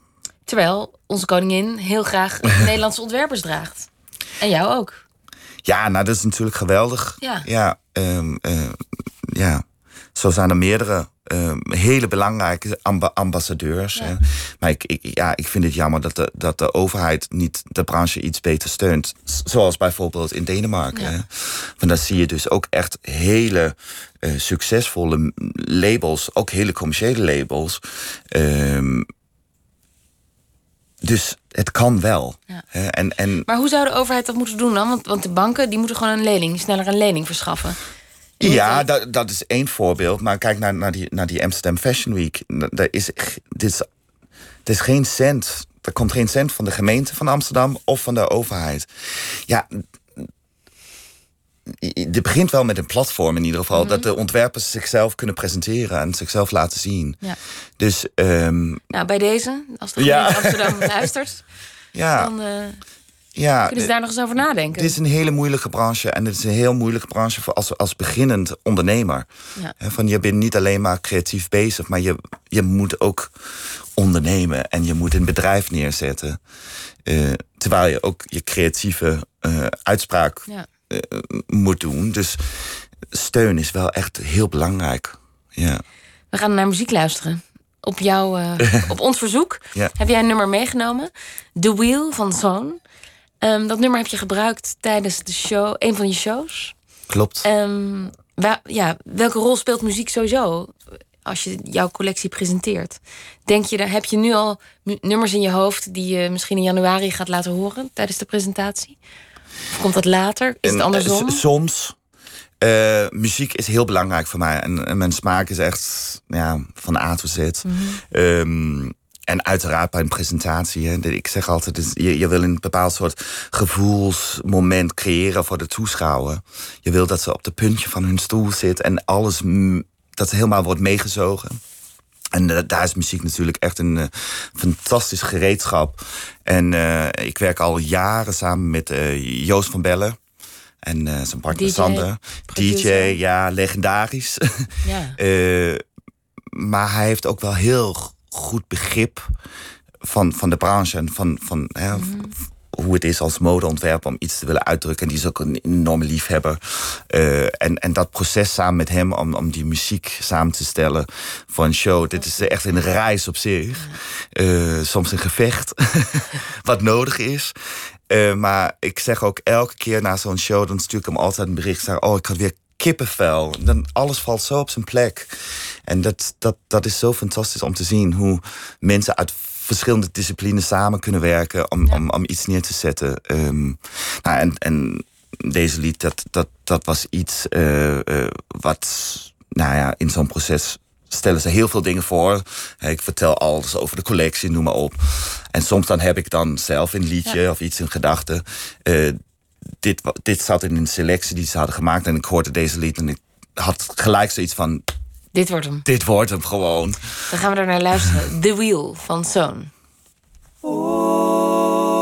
Terwijl onze koningin heel graag Nederlandse ontwerpers draagt. En jou ook. Ja, nou, dat is natuurlijk geweldig. Ja. Ja, ehm, eh, ja. zo zijn er meerdere ehm, hele belangrijke amba- ambassadeurs. Ja. hè. Maar ik, ik, ja, ik vind het jammer dat de, dat de overheid niet de branche iets beter steunt. Zoals bijvoorbeeld in Denemarken. Ja. hè. Want daar zie je dus ook echt hele eh, succesvolle labels, ook hele commerciële labels. Ehm, dus het kan wel. Ja. hè. En, en Maar hoe zou de overheid dat moeten doen dan? Want, want de banken die moeten gewoon een lening, sneller een lening verschaffen. Ja, dat, dat is één voorbeeld. Maar kijk naar, naar, die, naar die Amsterdam Fashion Week. Daar is, dit is, er is geen cent. Er komt geen cent van de gemeente van Amsterdam of van de overheid. Ja, het begint wel met een platform in ieder geval. Mhm. Dat de ontwerpers zichzelf kunnen presenteren en zichzelf laten zien. Ja. Dus ehm, Nou, bij deze, als de Ja. gemeente Amsterdam luistert, ja, dan eh, ja kunnen ze daar nog eens over nadenken. Het is een hele moeilijke branche. En het is een heel moeilijke branche voor als, als beginnend ondernemer. Ja. Van, je bent niet alleen maar creatief bezig, maar je, je moet ook ondernemen. En je moet een bedrijf neerzetten. Eh, terwijl je ook je creatieve eh, uitspraak Ja. eh, moet doen. Dus steun is wel echt heel belangrijk. Ja. We gaan naar muziek luisteren. Op, jou, eh, op ons verzoek Ja. heb jij een nummer meegenomen. The Wheel van Zoon. Ehm, dat nummer heb je gebruikt tijdens de show, een van je shows. Klopt. Ehm, ja, welke rol speelt muziek sowieso als je jouw collectie presenteert? Denk je, daar heb je nu al nummers in je hoofd die je misschien in januari gaat laten horen tijdens de presentatie? Of komt dat later? Is het eh, andersom? soms. Eh, muziek is heel belangrijk voor mij. En, en mijn smaak is echt ja, van A tot Z. Mhm. Ehm, en uiteraard bij een presentatie. Hè, ik zeg altijd, dus je, je wil een bepaald soort gevoelsmoment creëren voor de toeschouwer. Je wil dat ze op de puntje van hun stoel zit en alles, dat helemaal wordt meegezogen. En eh, daar is muziek natuurlijk echt een eh, fantastisch gereedschap. En eh, ik werk al jaren samen met Joost van Bellen. En zijn partner DJ, Sander. DJ, ja, legendarisch. ja. Maar hij heeft ook wel heel goed begrip van, van de branche en van, van hè, Mhm. hoe het is als modeontwerper om iets te willen uitdrukken. En die is ook een enorme liefhebber. Eh, en, en dat proces samen met hem om, om die muziek samen te stellen voor een show, dit is echt een reis op zich. Eh, soms een gevecht, wat nodig is. Eh, maar ik zeg ook elke keer na zo'n show, dan stuur ik hem altijd een bericht. Zeg, oh, ik had weer kippenvel. Dan alles valt zo op zijn plek. En dat, dat, dat is zo fantastisch om te zien hoe mensen uit verschillende disciplines samen kunnen werken om, om, om iets neer te zetten. Ehm, nou, en, en deze lied, dat, dat, dat was iets eh, eh, wat, nou ja, in zo'n proces stellen ze heel veel dingen voor. Ik vertel alles over de collectie, noem maar op. En soms dan heb ik dan zelf een liedje of iets in gedachten. Eh, dit, dit zat in een selectie die ze hadden gemaakt. En ik hoorde deze lied en ik had gelijk zoiets van... Dit wordt hem. Dit wordt hem gewoon. Dan gaan we er naar luisteren. The Wheel van Zoon. I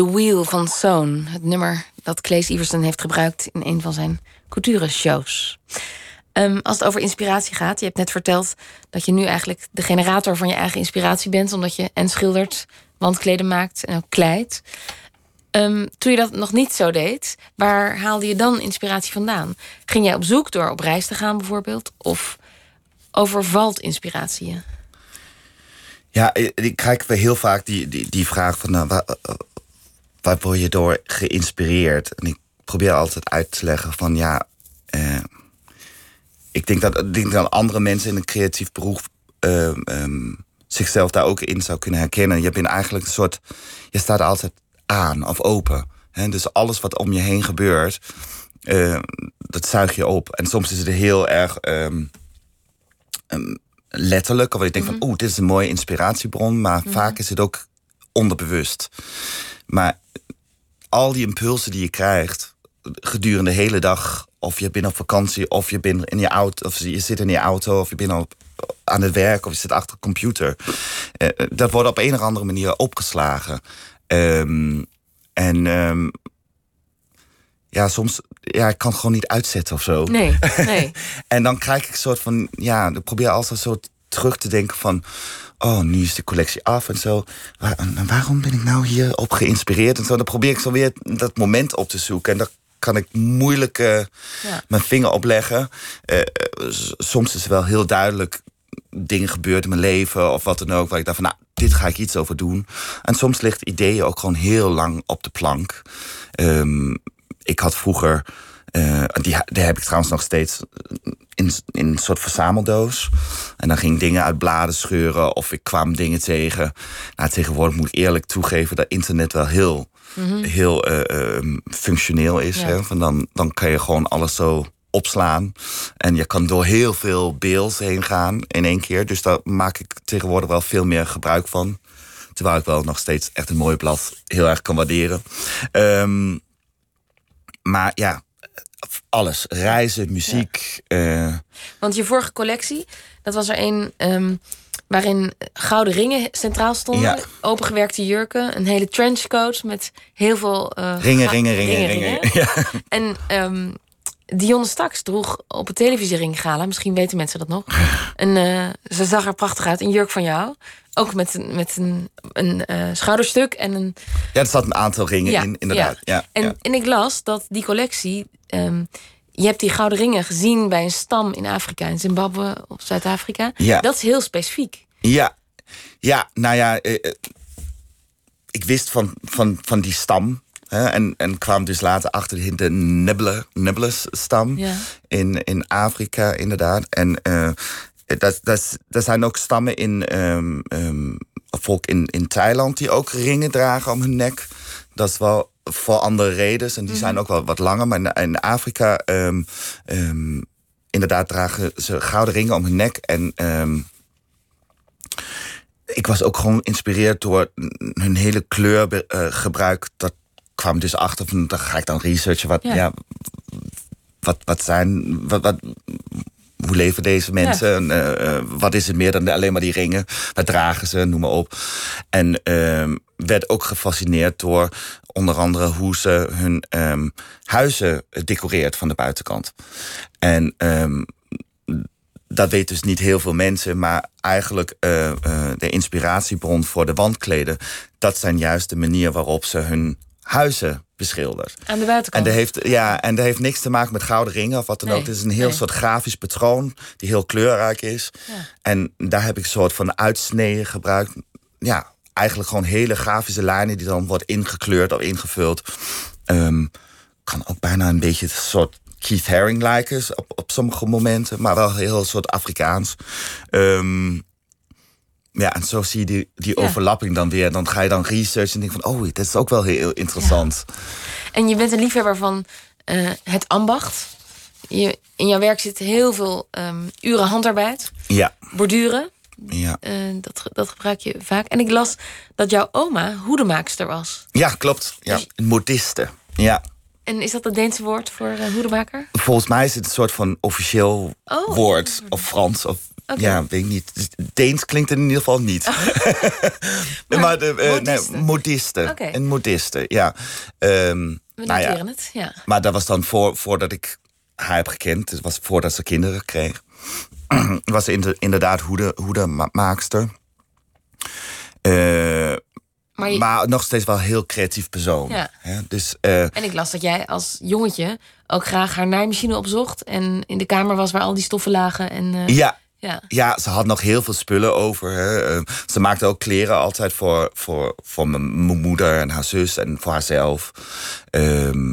The Wheel van Soon. Het nummer dat Claes Iversen heeft gebruikt in een van zijn couture-shows. Ehm, als het over inspiratie gaat, je hebt net verteld dat je nu eigenlijk de generator van je eigen inspiratie bent, omdat je en schildert, wandkleden maakt en ook kleidt. Ehm, toen je dat nog niet zo deed, waar haalde je dan inspiratie vandaan? Ging jij op zoek door op reis te gaan bijvoorbeeld? Of overvalt inspiratie je? Ja, ik krijg heel vaak die, die, die vraag van... Nou, waar, word je door geïnspireerd? En ik probeer altijd uit te leggen van ja... Eh, ik denk dat, ik denk dat andere mensen in een creatief beroep... Uh, zichzelf daar ook in zou kunnen herkennen. Je bent eigenlijk een soort... Je staat altijd aan of open. Hè? Dus alles wat om je heen gebeurt... Uh, dat zuig je op. En soms is het heel erg... Um, letterlijk. Of ik denk van, mhm. oeh, dit is een mooie inspiratiebron. Maar mhm. vaak is het ook onderbewust. Maar al die impulsen die je krijgt gedurende de hele dag, of je bent op vakantie, of je bent in je auto, of je zit in je auto, of je bent op, aan het werk, of je zit achter de computer. Uh, dat wordt op een of andere manier opgeslagen. Um, en um, ja, soms, ja, ik kan het gewoon niet uitzetten of zo. Nee, nee. en dan krijg ik een soort van, ja, ik probeer altijd zo terug te denken van, oh, nu is de collectie af en zo. Waar, waarom ben ik nou hier op geïnspireerd en zo? Dan probeer ik zo weer dat moment op te zoeken. En dan kan ik moeilijk uh, mijn vinger opleggen. Uh, soms is het wel heel duidelijk dingen gebeurd in mijn leven of wat dan ook, waar ik dacht van, nou, dit ga ik iets over doen. En soms ligt ideeën ook gewoon heel lang op de plank. Um, ik had vroeger, uh, die, die heb ik trouwens nog steeds in, in een soort verzameldoos. En dan ging ik dingen uit bladen scheuren of ik kwam dingen tegen. Nou, tegenwoordig moet ik eerlijk toegeven dat internet wel heel, mhm. heel uh, functioneel is. Hè? Van dan, dan kan je gewoon alles zo opslaan. En je kan door heel veel beelds heen gaan in één keer. Dus daar maak ik tegenwoordig wel veel meer gebruik van. Terwijl ik wel nog steeds echt een mooi blad heel erg kan waarderen. Um, maar ja, alles. Reizen, muziek. Uh... Want je vorige collectie, dat was er een um, waarin gouden ringen centraal stonden. Ja. Opengewerkte jurken, een hele trenchcoat met heel veel... Uh, ringen, ringen, ringen, ringen, Ja. En um, Dionne Staks droeg op het televisiering gala, misschien weten mensen dat nog. En uh, ze zag er prachtig uit, een jurk van jou. Ook met een, met een, een uh, schouderstuk en een. Ja, er zat een aantal ringen in, inderdaad. Ja. en, en ik las dat die collectie. Um, je hebt die gouden ringen gezien bij een stam in Afrika, in Zimbabwe of Zuid-Afrika. Ja. Dat is heel specifiek. Ja, ja nou ja. Uh, ik wist van, van, van die stam. Hè, en, en kwam dus later achter de Nibbles-stam ja. in, in Afrika, inderdaad. En uh, dat, dat, er zijn ook stammen in um, um, volk in, in Thailand die ook ringen dragen om hun nek. Dat is wel voor andere redenen en die zijn mhm. ook wel wat langer. Maar in, in Afrika, um, inderdaad, dragen ze gouden ringen om hun nek. En ik was ook gewoon geïnspireerd door hun hele kleurgebruik. dat kwam dus achter, van, dan ga ik dan researchen. Wat, ja. wat, wat zijn. Wat, wat, hoe leven deze mensen? Ja. Uh, wat is het meer dan alleen maar die ringen? Wat dragen ze? Noem maar op. En uh, werd ook gefascineerd door onder andere hoe ze hun um, huizen decoreert van de buitenkant. En um, dat weten dus niet heel veel mensen, maar eigenlijk uh, uh, de inspiratiebron voor de wandkleden, dat zijn juist de manier waarop ze hun huizen beschilderd. Aan de buitenkant. En dat heeft, ja, en dat heeft niks te maken met gouden ringen of wat dan ook. Het is een heel soort grafisch patroon die heel kleurrijk is. Ja. En daar heb ik een soort van uitsneden gebruikt. Ja, eigenlijk gewoon hele grafische lijnen die dan wordt ingekleurd of ingevuld. Um, kan ook bijna een beetje een soort Keith Haring lijken op, op sommige momenten, maar wel heel soort Afrikaans. Um, ja, en zo zie je die, die overlapping dan weer. Dan ga je dan researchen en denk van... oh, dat is ook wel heel interessant. En je bent een liefhebber van uh, het ambacht. Je, in jouw werk zit heel veel um, uren handarbeid. Ja. Borduren. Ja. Uh, dat, dat gebruik je vaak. En ik las dat jouw oma hoedemaakster was. Ja, klopt. Ja. Dus... Modiste. Ja. En is dat het Deense woord voor uh, hoedemaker? Volgens mij is het een soort van officieel oh. woord. Of Frans of Ja, weet ik niet. Deens klinkt in ieder geval niet. Maar maar de, eh, nee. Een modiste, ja. Ehm, We nou ja, het, ja. Maar dat was dan voor, voordat ik haar heb gekend. Het was voordat ze kinderen kreeg. was ze inder- inderdaad hoede, hoedemaakster. Eh, Maar je- maar nog steeds wel een heel creatief persoon. Ja. Hè? Dus eh, En ik las dat jij als jongetje ook graag haar naaimachine opzocht... en in de kamer was waar al die stoffen lagen. En, eh, ja, ja. Ja, ze had nog heel veel spullen over. Hè. Eh, ze maakte ook kleren altijd voor, voor, voor mijn moeder en haar zus en voor haarzelf. Ehm,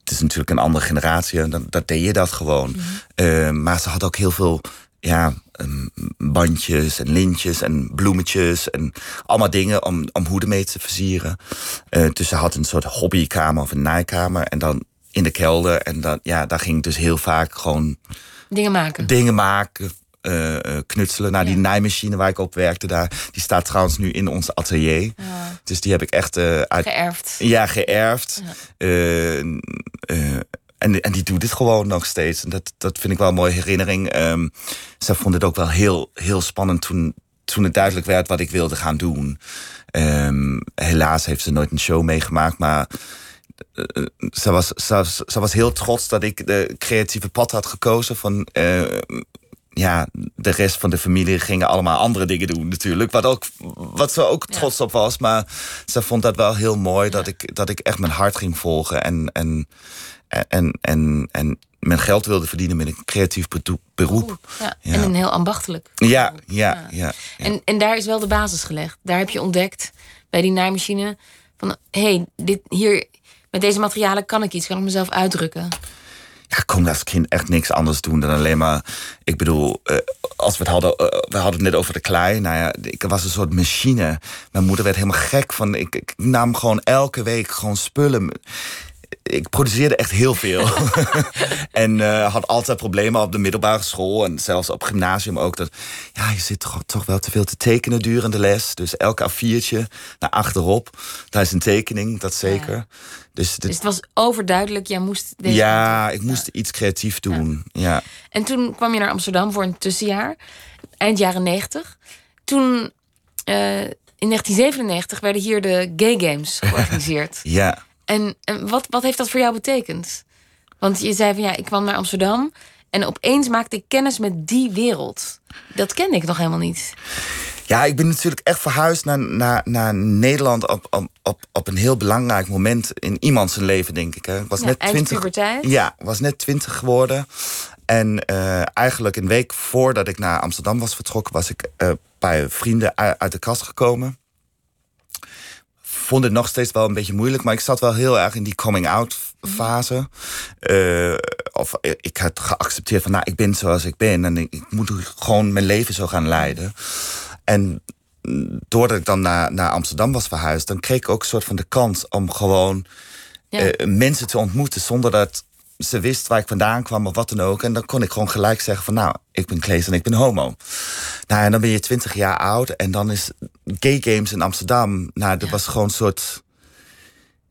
het is natuurlijk een andere generatie en dan, dan deed je dat gewoon. Ehm, maar ze had ook heel veel ja, ehm, bandjes en lintjes en bloemetjes en allemaal dingen om, om hoeden mee te versieren. Eh, dus ze had een soort hobbykamer of een naaikamer en dan in de kelder. En dan, ja, daar ging ik dus heel vaak gewoon Dingen maken. dingen maken, eh, eh, knutselen. Nou, die Ja. naaimachine waar ik op werkte daar, die staat trouwens nu in ons atelier. Dus die heb ik echt eh, uit, Geërfd. ja, geërfd. En, en die doet het gewoon nog steeds. En dat, dat vind ik wel een mooie herinnering. Ehm zij vond het ook wel heel, heel spannend toen, toen het duidelijk werd wat ik wilde gaan doen. Ehm, helaas heeft ze nooit een show meegemaakt, maar ze, was, ze, ze was heel trots dat ik de creatieve pad had gekozen. Van, ja, de rest van de familie gingen allemaal andere dingen doen natuurlijk. Wat, ook, wat ze ook Ja. trots op was. Maar ze vond dat wel heel mooi dat, ik, dat ik echt mijn hart ging volgen. En, en, en, en, en mijn geld wilde verdienen met een creatief beroep. Ja. En een heel ambachtelijk. Ja, ja, Ja. ja. ja. En, en daar is wel de basis gelegd. Daar heb je ontdekt bij die naaimachine van hé, hey, dit hier met deze materialen kan ik iets, kan ik mezelf uitdrukken. Ja, ik kon als kind echt niks anders doen dan alleen maar. Ik bedoel, eh, als we het hadden, eh, we hadden het net over de klei. Nou ja, ik was een soort machine. Mijn moeder werd helemaal gek van. Ik, ik nam gewoon elke week gewoon spullen. Ik produceerde echt heel veel. en eh, had altijd problemen op de middelbare school. En zelfs op gymnasium ook. Dat, ja, je zit toch, toch wel te veel te tekenen durende les. Dus elke A4'tje naar achterop. Daar is een tekening, dat zeker. Dus, dit- Dus het was overduidelijk, jij moest deze ja, ik moest iets creatief doen. Ja. En toen kwam je naar Amsterdam voor een tussenjaar, eind jaren 90. Toen, eh, in 1997, werden hier de Gay Games georganiseerd. Ja. en en wat, wat heeft dat voor jou betekend? Want je zei van ja, ik kwam naar Amsterdam en opeens maakte ik kennis met die wereld. Dat kende ik nog helemaal niet. Ja, ik ben natuurlijk echt verhuisd naar, naar, naar Nederland op, op, op, op een heel belangrijk moment in iemands leven, denk ik. Hè. Ik was Ja, net eind 20. puberteit. Ja, was net 20 geworden. En eh, eigenlijk een week voordat ik naar Amsterdam was vertrokken, was ik eh, bij vrienden uit de kast gekomen. Vond het nog steeds wel een beetje moeilijk, maar ik zat wel heel erg in die coming-out fase. Eh, of ik had geaccepteerd van, nou, ik ben zoals ik ben en ik, ik moet gewoon mijn leven zo gaan leiden. En doordat ik dan naar, naar Amsterdam was verhuisd, dan kreeg ik ook een soort van de kans om gewoon Ja. eh, mensen te ontmoeten zonder dat ze wist waar ik vandaan kwam of wat dan ook. En dan kon ik gewoon gelijk zeggen van nou, ik ben Klees en ik ben homo. Nou, en dan ben je twintig jaar oud en dan is Gay Games in Amsterdam. Nou, dat Ja. was gewoon een soort.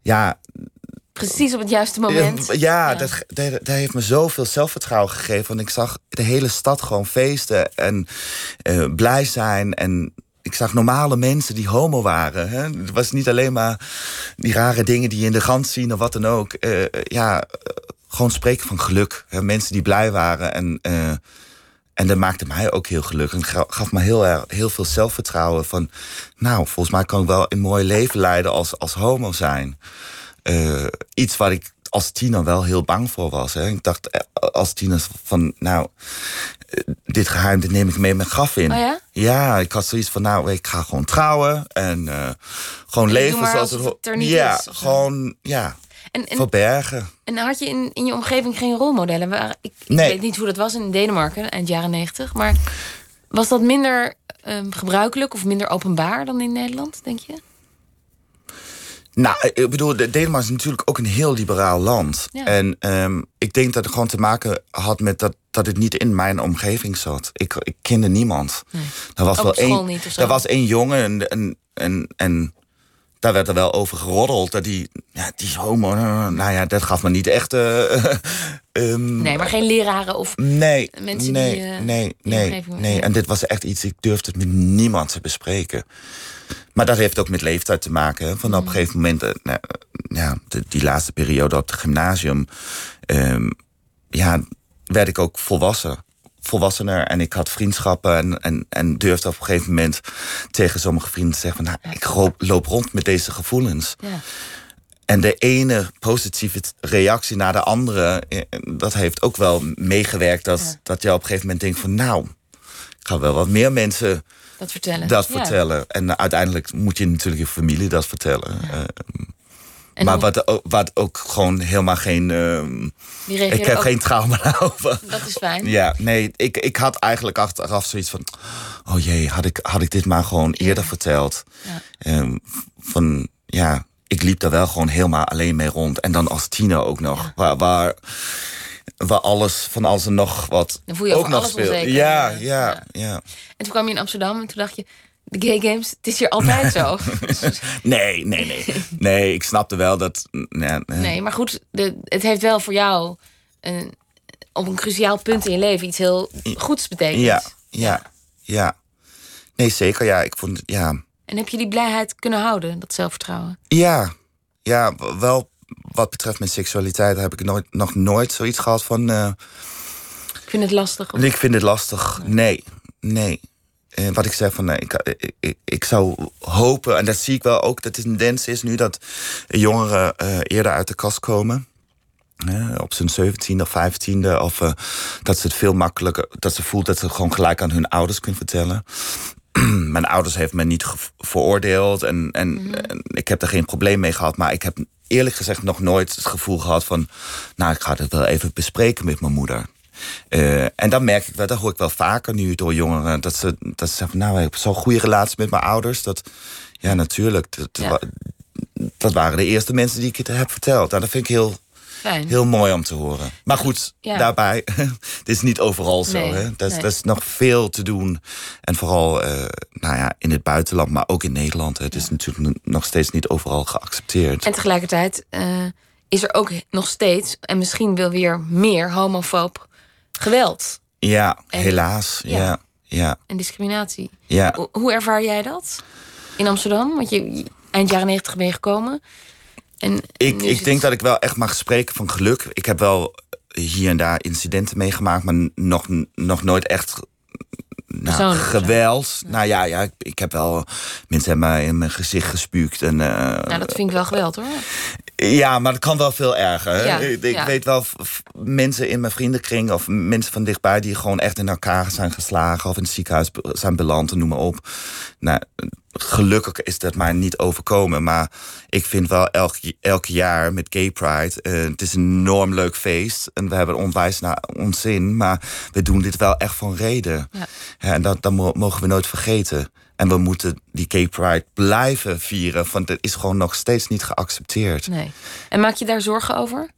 Ja, Precies op het juiste moment. ja, ja. Dat, dat, dat heeft me zoveel zelfvertrouwen gegeven. Want ik zag de hele stad gewoon feesten en eh, blij zijn. En ik zag normale mensen die homo waren. Hè? Het was niet alleen maar die rare dingen die je in de rand zien of wat dan ook. Eh, ja, gewoon spreken van geluk. Hè? Mensen die blij waren. En, eh, en dat maakte mij ook heel gelukkig. En ga- gaf me heel, heel veel zelfvertrouwen. Van, nou, volgens mij kan ik wel een mooi leven leiden als, als homo zijn. Eh, iets waar ik als tiener wel heel bang voor was. Hè. Ik dacht eh, als tiener van, nou, eh, dit geheim dit neem ik mee mijn graf in. Oh ja? Ja, ik had zoiets van, nou, ik ga gewoon trouwen en gewoon leven zoals het... het er niet ja, is, gewoon, ja, En, en, verbergen. en had je in, in je omgeving geen rolmodellen? Waar, ik, ik Nee. weet niet hoe dat was in Denemarken, eind jaren negentig. Maar was dat minder ehm, gebruikelijk of minder openbaar dan in Nederland, denk je? Nou, ik bedoel, de- Denemarken is natuurlijk ook een heel liberaal land. Ja. En ehm, ik denk dat het gewoon te maken had met dat, dat het niet in mijn omgeving zat. Ik, ik kende niemand. Nee. Er was Ook wel één? Er was één jongen en, en, en, en daar werd er wel over geroddeld. Dat die, ja, die is homo. Nou ja, dat gaf me niet echt. Uh, nee, maar geen leraren of nee, mensen nee, die. Uh, nee, nee, nee. En dit was echt iets, ik durfde het met niemand te bespreken. Maar dat heeft ook met leeftijd te maken. Van op een mm. gegeven moment, nou, ja, die laatste periode op het gymnasium, um, ja, werd ik ook volwassen volwassener en ik had vriendschappen en, en, en durfde op een gegeven moment tegen sommige vrienden te zeggen: van, nou, ik loop rond met deze gevoelens. Ja. En de ene positieve reactie naar de andere, eh, dat heeft ook wel meegewerkt dat, dat je op een gegeven moment denkt van nou, ik ga wel wat meer mensen dat vertellen. Dat vertellen. En uiteindelijk moet je natuurlijk je familie dat vertellen. Uh, maar wat, wat ook gewoon helemaal geen. Uh, ik heb geen trauma over. Dat is fijn. Ja, nee, ik, ik had eigenlijk achteraf zoiets van. Oh jee, had ik, had ik dit maar gewoon eerder verteld. Ja. Um, van ja, ik liep daar wel gewoon helemaal alleen mee rond. En dan als tiener ook nog. Waar, waar, waar alles van alles en nog wat. Dan voel je ook nog speelt. Ja, ja, ja, ja. En toen kwam je in Amsterdam en toen dacht je de gay games, het is hier altijd zo. nee, nee, nee. Nee, ik snapte wel dat... Nee, nee maar goed, de, het heeft wel voor jou... Een, op een cruciaal punt in je leven iets heel goeds betekend. Ja, ja, ja. Nee, zeker. Ja, ik vond ja. En heb je die blijheid kunnen houden, dat zelfvertrouwen? Ja, ja, wel wat betreft mijn seksualiteit heb ik nooit, nog nooit zoiets gehad van. Uh, ik vind het lastig. Of? Ik vind het lastig. Nee, nee. Wat ik zeg van, nee, ik, ik, ik, zou hopen, en dat zie ik wel ook, dat het een tendens is nu dat jongeren uh, eerder uit de kast komen. Uh, op zijn 17e of 15e. Of uh, dat ze het veel makkelijker, dat ze voelt dat ze gewoon gelijk aan hun ouders kunnen vertellen. Mijn ouders heeft me niet veroordeeld en, en, mm -hmm. en, ik heb er geen probleem mee gehad. Maar ik heb eerlijk gezegd nog nooit het gevoel gehad van, nou, ik ga het wel even bespreken met mijn moeder. Uh, en dan merk ik wel, dat hoor ik wel vaker nu door jongeren, dat ze, dat ze zeggen: Nou, ik heb zo'n goede relatie met mijn ouders. Dat, ja, natuurlijk. Dat, ja. dat waren de eerste mensen die ik het heb verteld. Nou, dat vind ik heel, Fijn. heel mooi om te horen. Maar goed, ja. daarbij, het is niet overal zo. Nee, hè? Dat, nee. dat, is nog veel te doen. En vooral uh, nou ja, in het buitenland, maar ook in Nederland. Hè. Het is natuurlijk nog steeds niet overal geaccepteerd. En tegelijkertijd uh, is er ook nog steeds, en misschien wil weer meer homofoob geweld. Ja, helaas. Ja. ja. En discriminatie. Ja. Hoe, hoe ervaar jij dat in Amsterdam? Want je eind jaren negentig ben je gekomen. En ik ik denk dat ik wel echt mag spreken van geluk. Ik heb wel hier en daar incidenten meegemaakt, maar nog, nog nooit echt nou, geweld. Nou ja, ja ik, ik, heb wel mensen hebben mij in mijn gezicht gespuukt. En, uh, nou, dat vind ik wel geweld hoor. Ja, maar dat kan wel veel erger. ik, weet wel mensen in mijn vriendenkring of mensen van dichtbij die gewoon echt in elkaar zijn geslagen of in het ziekenhuis zijn beland en noem maar op. Nou, gelukkig is dat maar niet overkomen. Maar ik vind wel elk, elk jaar met Gay Pride. Uh, het is een enorm leuk feest. En we hebben onwijs naar ons zin. Maar we doen dit wel echt van reden. Ja. en dat, dat mogen we nooit vergeten. En we moeten die Gay Pride blijven vieren. Want het is gewoon nog steeds niet geaccepteerd. Nee. En maak je daar zorgen over?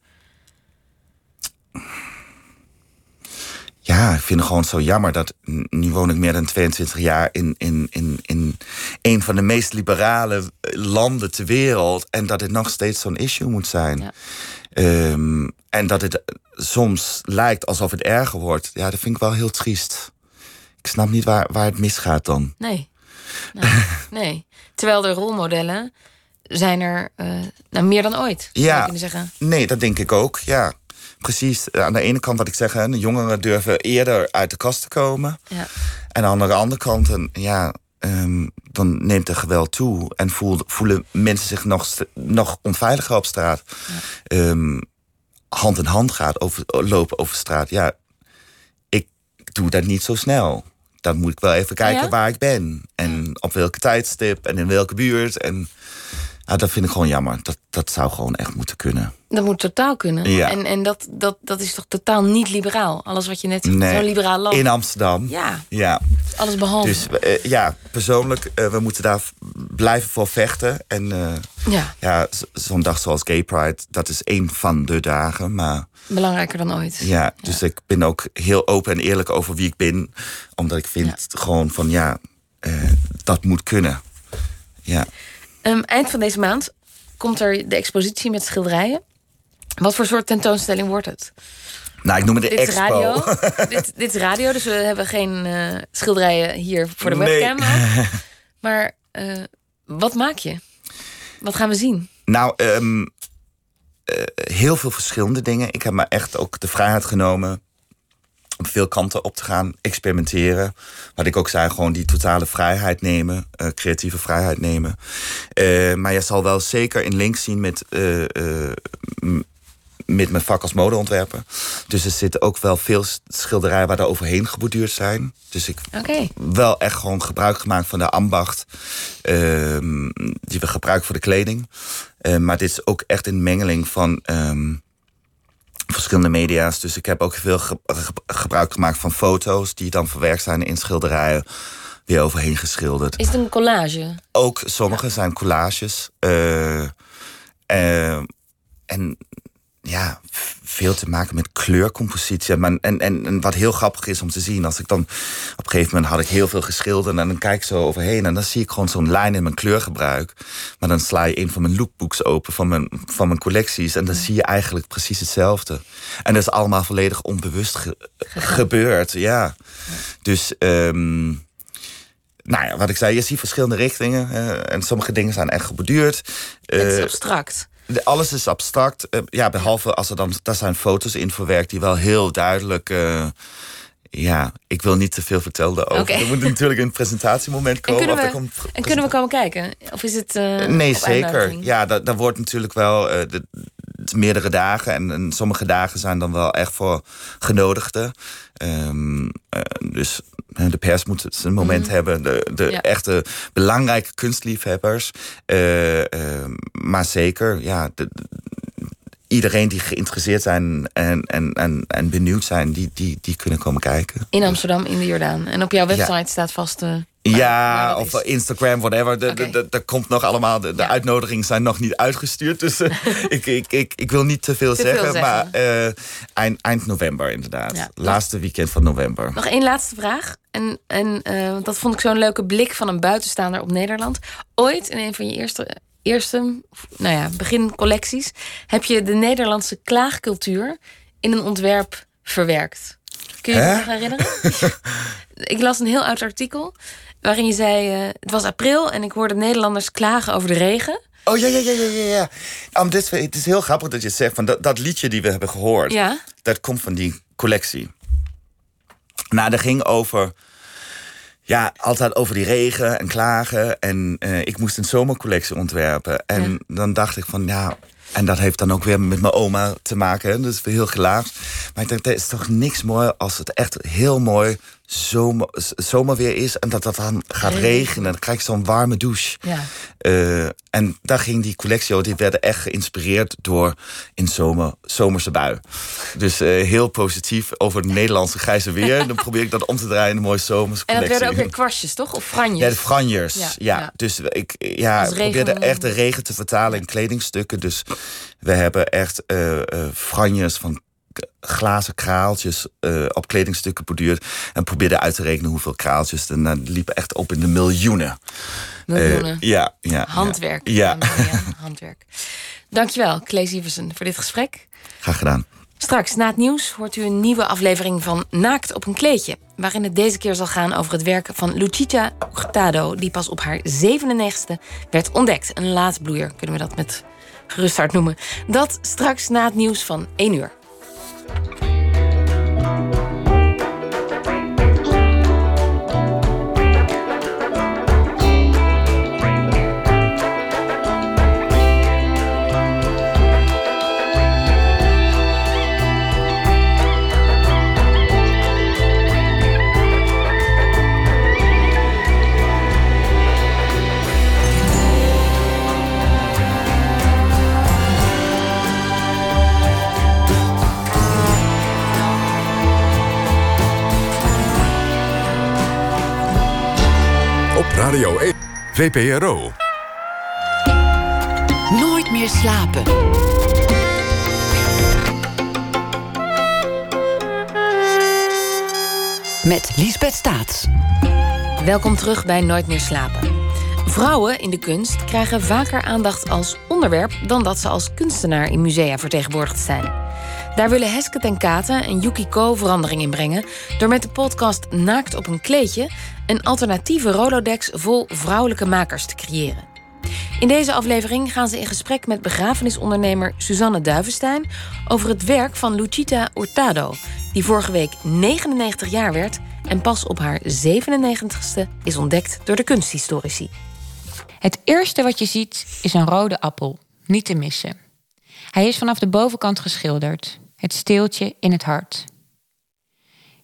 Ja, ik vind het gewoon zo jammer dat. Nu woon ik meer dan 22 jaar in, in, in, in een van de meest liberale landen ter wereld. En dat het nog steeds zo'n issue moet zijn. Ja. Um, en dat het soms lijkt alsof het erger wordt. Ja, dat vind ik wel heel triest. Ik snap niet waar, waar het misgaat dan. Nee. Nee. nee. Terwijl de rolmodellen zijn er uh, nou, meer dan ooit, zou ja, kunnen zeggen. Nee, dat denk ik ook, ja. Precies, aan de ene kant wat ik zeg, de jongeren durven eerder uit de kast te komen. Ja. En aan de andere kant, ja, um, dan neemt er geweld toe en voel, voelen mensen zich nog, nog onveiliger op straat. Ja. Um, hand in hand gaat over, lopen over straat. Ja, ik doe dat niet zo snel. Dan moet ik wel even kijken ja? waar ik ben. En op welke tijdstip en in welke buurt. En ja, dat vind ik gewoon jammer. Dat, dat zou gewoon echt moeten kunnen. Dat moet totaal kunnen. Ja. En, en dat, dat, dat is toch totaal niet liberaal? Alles wat je net zegt, nee. zo'n liberaal land. In Amsterdam. Ja. ja. Alles behalve. Dus uh, ja, persoonlijk, uh, we moeten daar blijven voor vechten. En uh, ja, ja zo'n dag zoals Gay Pride, dat is één van de dagen. Maar Belangrijker dan ooit. Ja, dus ja. ik ben ook heel open en eerlijk over wie ik ben. Omdat ik vind ja. gewoon van ja, dat moet kunnen. Ja. Ehm, eind van deze maand komt er de expositie met schilderijen. Wat voor soort tentoonstelling wordt het? Nou, ik noem het de Dit is expo. radio. dit, dit is radio, dus we hebben geen eh, schilderijen hier voor de webcam. Maar eh, wat maak je? Wat gaan we zien? Nou, ehm, eh, heel veel verschillende dingen. Ik heb me echt ook de vrijheid genomen om veel kanten op te gaan, experimenteren. Wat ik ook zei, gewoon die totale vrijheid nemen, eh, creatieve vrijheid nemen. Eh, maar je zal wel zeker in link zien met, eh, met mijn vak als modeontwerper. Dus er zitten ook wel veel schilderijen waar er overheen geborduurd zijn. Dus ik Oké. wel echt gewoon gebruik gemaakt van de ambacht ehm, die we gebruiken voor de kleding. Maar dit is ook echt een mengeling van ehm, verschillende media's. Dus ik heb ook veel ge- ge- gebruik gemaakt van foto's die dan verwerkt zijn in schilderijen. Weer overheen geschilderd. Is het een collage? Ook sommige zijn collages. eh, eh, en ja, veel te maken met kleurcompositie. En, en, en wat heel grappig is om te zien, als ik dan op een gegeven moment had ik heel veel geschilderd en dan kijk ik zo overheen en dan zie ik gewoon zo'n lijn in mijn kleurgebruik. Maar dan sla je een van mijn lookbooks open van mijn, van mijn collecties en dan zie je eigenlijk precies hetzelfde. En dat is allemaal volledig onbewust ge- gebeurd, ja. Dus. ehm, nou ja, wat ik zei, je ziet verschillende richtingen. en sommige dingen zijn echt geborduurd. het is Eh, abstract. Alles is abstract. eh, ja, behalve als er dan... Daar zijn foto's in verwerkt die wel heel duidelijk... eh, ja, ik wil niet te veel vertellen daarover. Oké. Er moet natuurlijk een presentatiemoment En komen. kunnen, of er we, komt en kunnen we komen kijken? Of is het. eh, Nee, zeker. Ja, dat, dat wordt natuurlijk wel eh, de, meerdere dagen. En, en sommige dagen zijn dan wel echt voor genodigden. Ehm, eh, dus de pers moet zijn moment hebben. De, de Mhm. Ja. echte belangrijke kunstliefhebbers. Eh, ehm, maar zeker, ja... de- de- Iedereen die geïnteresseerd zijn en, en, en, en benieuwd zijn, die, die, die kunnen komen kijken. In Amsterdam, in de Jordaan. En op jouw Ja. website staat vast. eh, Ja, of is. Instagram, whatever. De, komt nog allemaal. De, de Ja. uitnodigingen zijn nog niet uitgestuurd. Dus eh, ik, ik, ik, ik wil niet te veel Te veel zeggen. Maar eh, eind, eind november inderdaad. Ja. Laatste weekend van november. Nog één laatste vraag. En, en eh, dat vond ik zo'n leuke blik van een buitenstaander op Nederland. Ooit in een van je eerste, eerste nou ja, begincollecties heb je de Nederlandse klaagcultuur in een ontwerp verwerkt. Kun je je nog herinneren? ik las een heel oud artikel waarin je zei: eh, het was april en ik hoorde Nederlanders klagen over de regen. Oh ja, ja, ja, ja, ja. Um, dit, het is heel grappig dat je zegt van dat, dat liedje die we hebben gehoord. Ja. Dat komt van die collectie. Nou, dat ging over. Ja, altijd over die regen en klagen. En eh, ik moest een zomercollectie ontwerpen. En Ja. dan dacht ik van ja. En dat heeft dan ook weer met mijn oma te maken. hè. Weer heel gelaagd. Maar ik dacht, er is toch niks mooi als het echt heel mooi zomer, zomerweer is. En dat dat dan gaat Regen. regenen. Dan krijg je zo'n warme douche. Ja. Eh, en daar ging die collectie over. Die werden echt geïnspireerd door in zomer, zomerse bui. Dus eh, heel positief over het Nederlandse grijze weer. Dan probeer ik dat om te draaien in een mooie zomerse En dat werden ook weer kwastjes, toch? Of franjes? Ja, de franjes. Ja, Ja, ja. Dus ik ja, probeerde echt de regen te vertalen in kledingstukken. Dus we hebben echt eh franjes van glazen kraaltjes eh, op kledingstukken borduurd. En probeerde uit te rekenen hoeveel kraaltjes. En dat liepen echt op in de miljoenen. Miljoenen. Eh, ja, ja. Handwerk. Ja, Ja, handwerk. Dankjewel, Claes Iversen, voor dit gesprek. graag gedaan. Straks, na het nieuws, hoort u een nieuwe aflevering van Naakt op een kleedje. Waarin het deze keer zal gaan over het werk van Lucita Hurtado... die pas op haar 97e werd ontdekt. Een laatbloeier, kunnen we dat met gerust hart noemen. Dat straks na het nieuws van 1 uur. thank you VPRO. Nooit meer slapen. Met Liesbeth Staats. Welkom terug bij Nooit meer slapen. Vrouwen in de kunst krijgen vaker aandacht als onderwerp dan dat ze als kunstenaar in musea vertegenwoordigd zijn. Daar willen Hesket en Kata en Yukiko verandering in brengen door met de podcast Naakt op een kleedje een alternatieve Rolodex vol vrouwelijke makers te creëren. In deze aflevering gaan ze in gesprek met begrafenisondernemer Suzanne Duivenstein over het werk van Lucita Hurtado, die vorige week 99 jaar werd en pas op haar 97ste is ontdekt door de kunsthistorici. Het eerste wat je ziet is een rode appel, niet te missen. Hij is vanaf de bovenkant geschilderd, het steeltje in het hart.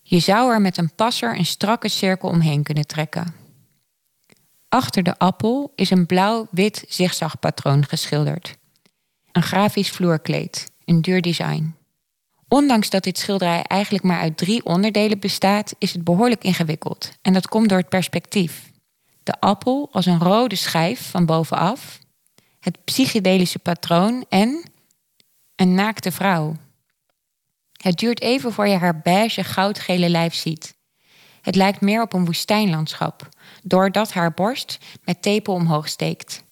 Je zou er met een passer een strakke cirkel omheen kunnen trekken. Achter de appel is een blauw-wit zigzagpatroon geschilderd. Een grafisch vloerkleed, een duur design. Ondanks dat dit schilderij eigenlijk maar uit drie onderdelen bestaat, is het behoorlijk ingewikkeld. En dat komt door het perspectief. De appel als een rode schijf van bovenaf, het psychedelische patroon en een naakte vrouw. Het duurt even voor je haar beige goudgele lijf ziet. Het lijkt meer op een woestijnlandschap, doordat haar borst met tepel omhoog steekt.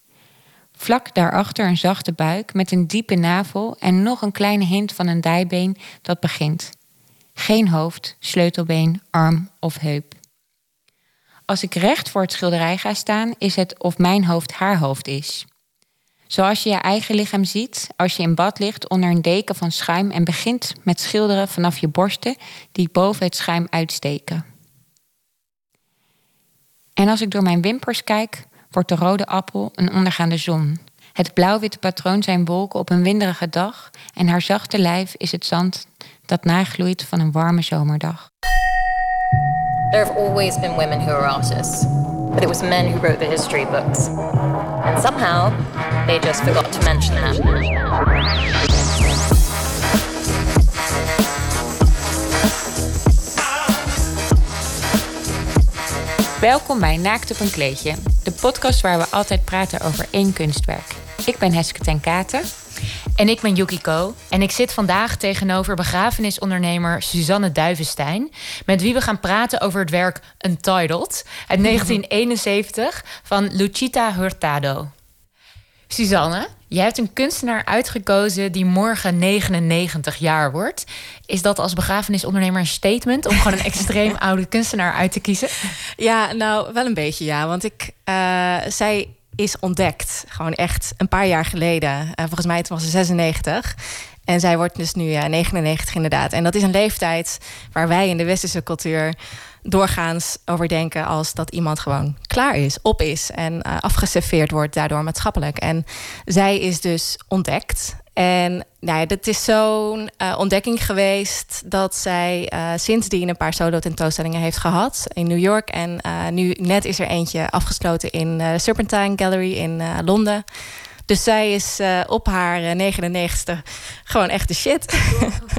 Vlak daarachter een zachte buik met een diepe navel en nog een kleine hint van een dijbeen dat begint. Geen hoofd, sleutelbeen, arm of heup. Als ik recht voor het schilderij ga staan, is het of mijn hoofd haar hoofd is. Zoals je je eigen lichaam ziet als je in bad ligt onder een deken van schuim en begint met schilderen vanaf je borsten die boven het schuim uitsteken. En als ik door mijn wimpers kijk, wordt de rode appel een ondergaande zon. Het blauw-witte patroon zijn wolken op een winderige dag en haar zachte lijf is het zand dat nagloeit van een warme zomerdag. There have always been women who are artists, but it was men who wrote the history books. Somehow they just forgot to mention that. Welkom bij Naakt op een kleedje, de podcast waar we altijd praten over één kunstwerk. Ik ben Heske ten Katen. En ik ben Yukiko. En ik zit vandaag tegenover begrafenisondernemer Suzanne Duivenstein. Met wie we gaan praten over het werk Untitled uit 1971 van Lucita Hurtado. Suzanne, jij hebt een kunstenaar uitgekozen die morgen 99 jaar wordt. Is dat als begrafenisondernemer een statement om gewoon een extreem oude kunstenaar uit te kiezen? Ja, nou wel een beetje ja. Want ik, uh, zij is ontdekt. Gewoon echt een paar jaar geleden. Uh, volgens mij was ze 96. En zij wordt dus nu uh, 99 inderdaad. En dat is een leeftijd waar wij in de westerse cultuur doorgaans over denken als dat iemand gewoon klaar is, op is en uh, afgeserveerd wordt daardoor maatschappelijk. En zij is dus ontdekt. En nou ja, dat is zo'n uh, ontdekking geweest dat zij uh, sindsdien een paar solo tentoonstellingen heeft gehad in New York. En nu net is er eentje afgesloten in Serpentine Gallery in Londen. Dus zij is uh, op haar 99 gewoon echt de shit.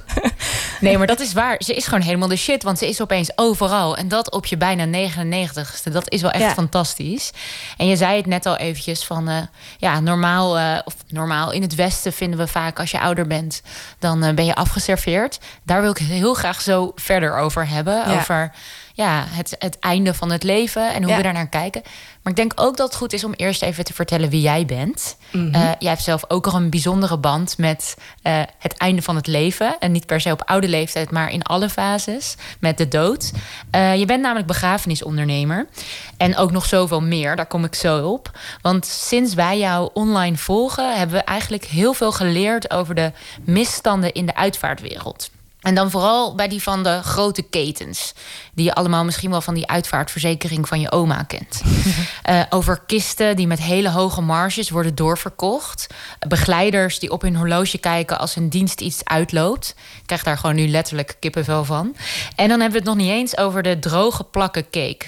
nee, maar dat is waar. Ze is gewoon helemaal de shit. Want ze is opeens overal. En dat op je bijna 99ste. Dat is wel echt ja. fantastisch. En je zei het net al eventjes van... Uh, ja, normaal, uh, of normaal in het Westen vinden we vaak... als je ouder bent, dan ben je afgeserveerd. Daar wil ik heel graag zo verder over hebben. Ja. Over ja, het, het einde van het leven en hoe ja. we daar naar kijken. Maar ik denk ook dat het goed is om eerst even te vertellen wie jij bent. Mm -hmm. uh, jij hebt zelf ook al een bijzondere band met uh, het einde van het leven. En niet per se op oude leeftijd, maar in alle fases met de dood. Uh, je bent namelijk begrafenisondernemer. En ook nog zoveel meer, daar kom ik zo op. Want sinds wij jou online volgen, hebben we eigenlijk heel veel geleerd over de misstanden in de uitvaartwereld. En dan vooral bij die van de grote ketens. Die je allemaal misschien wel van die uitvaartverzekering van je oma kent. uh, over kisten die met hele hoge marges worden doorverkocht. Begeleiders die op hun horloge kijken als hun dienst iets uitloopt. Ik krijg daar gewoon nu letterlijk kippenvel van. En dan hebben we het nog niet eens over de droge plakken cake.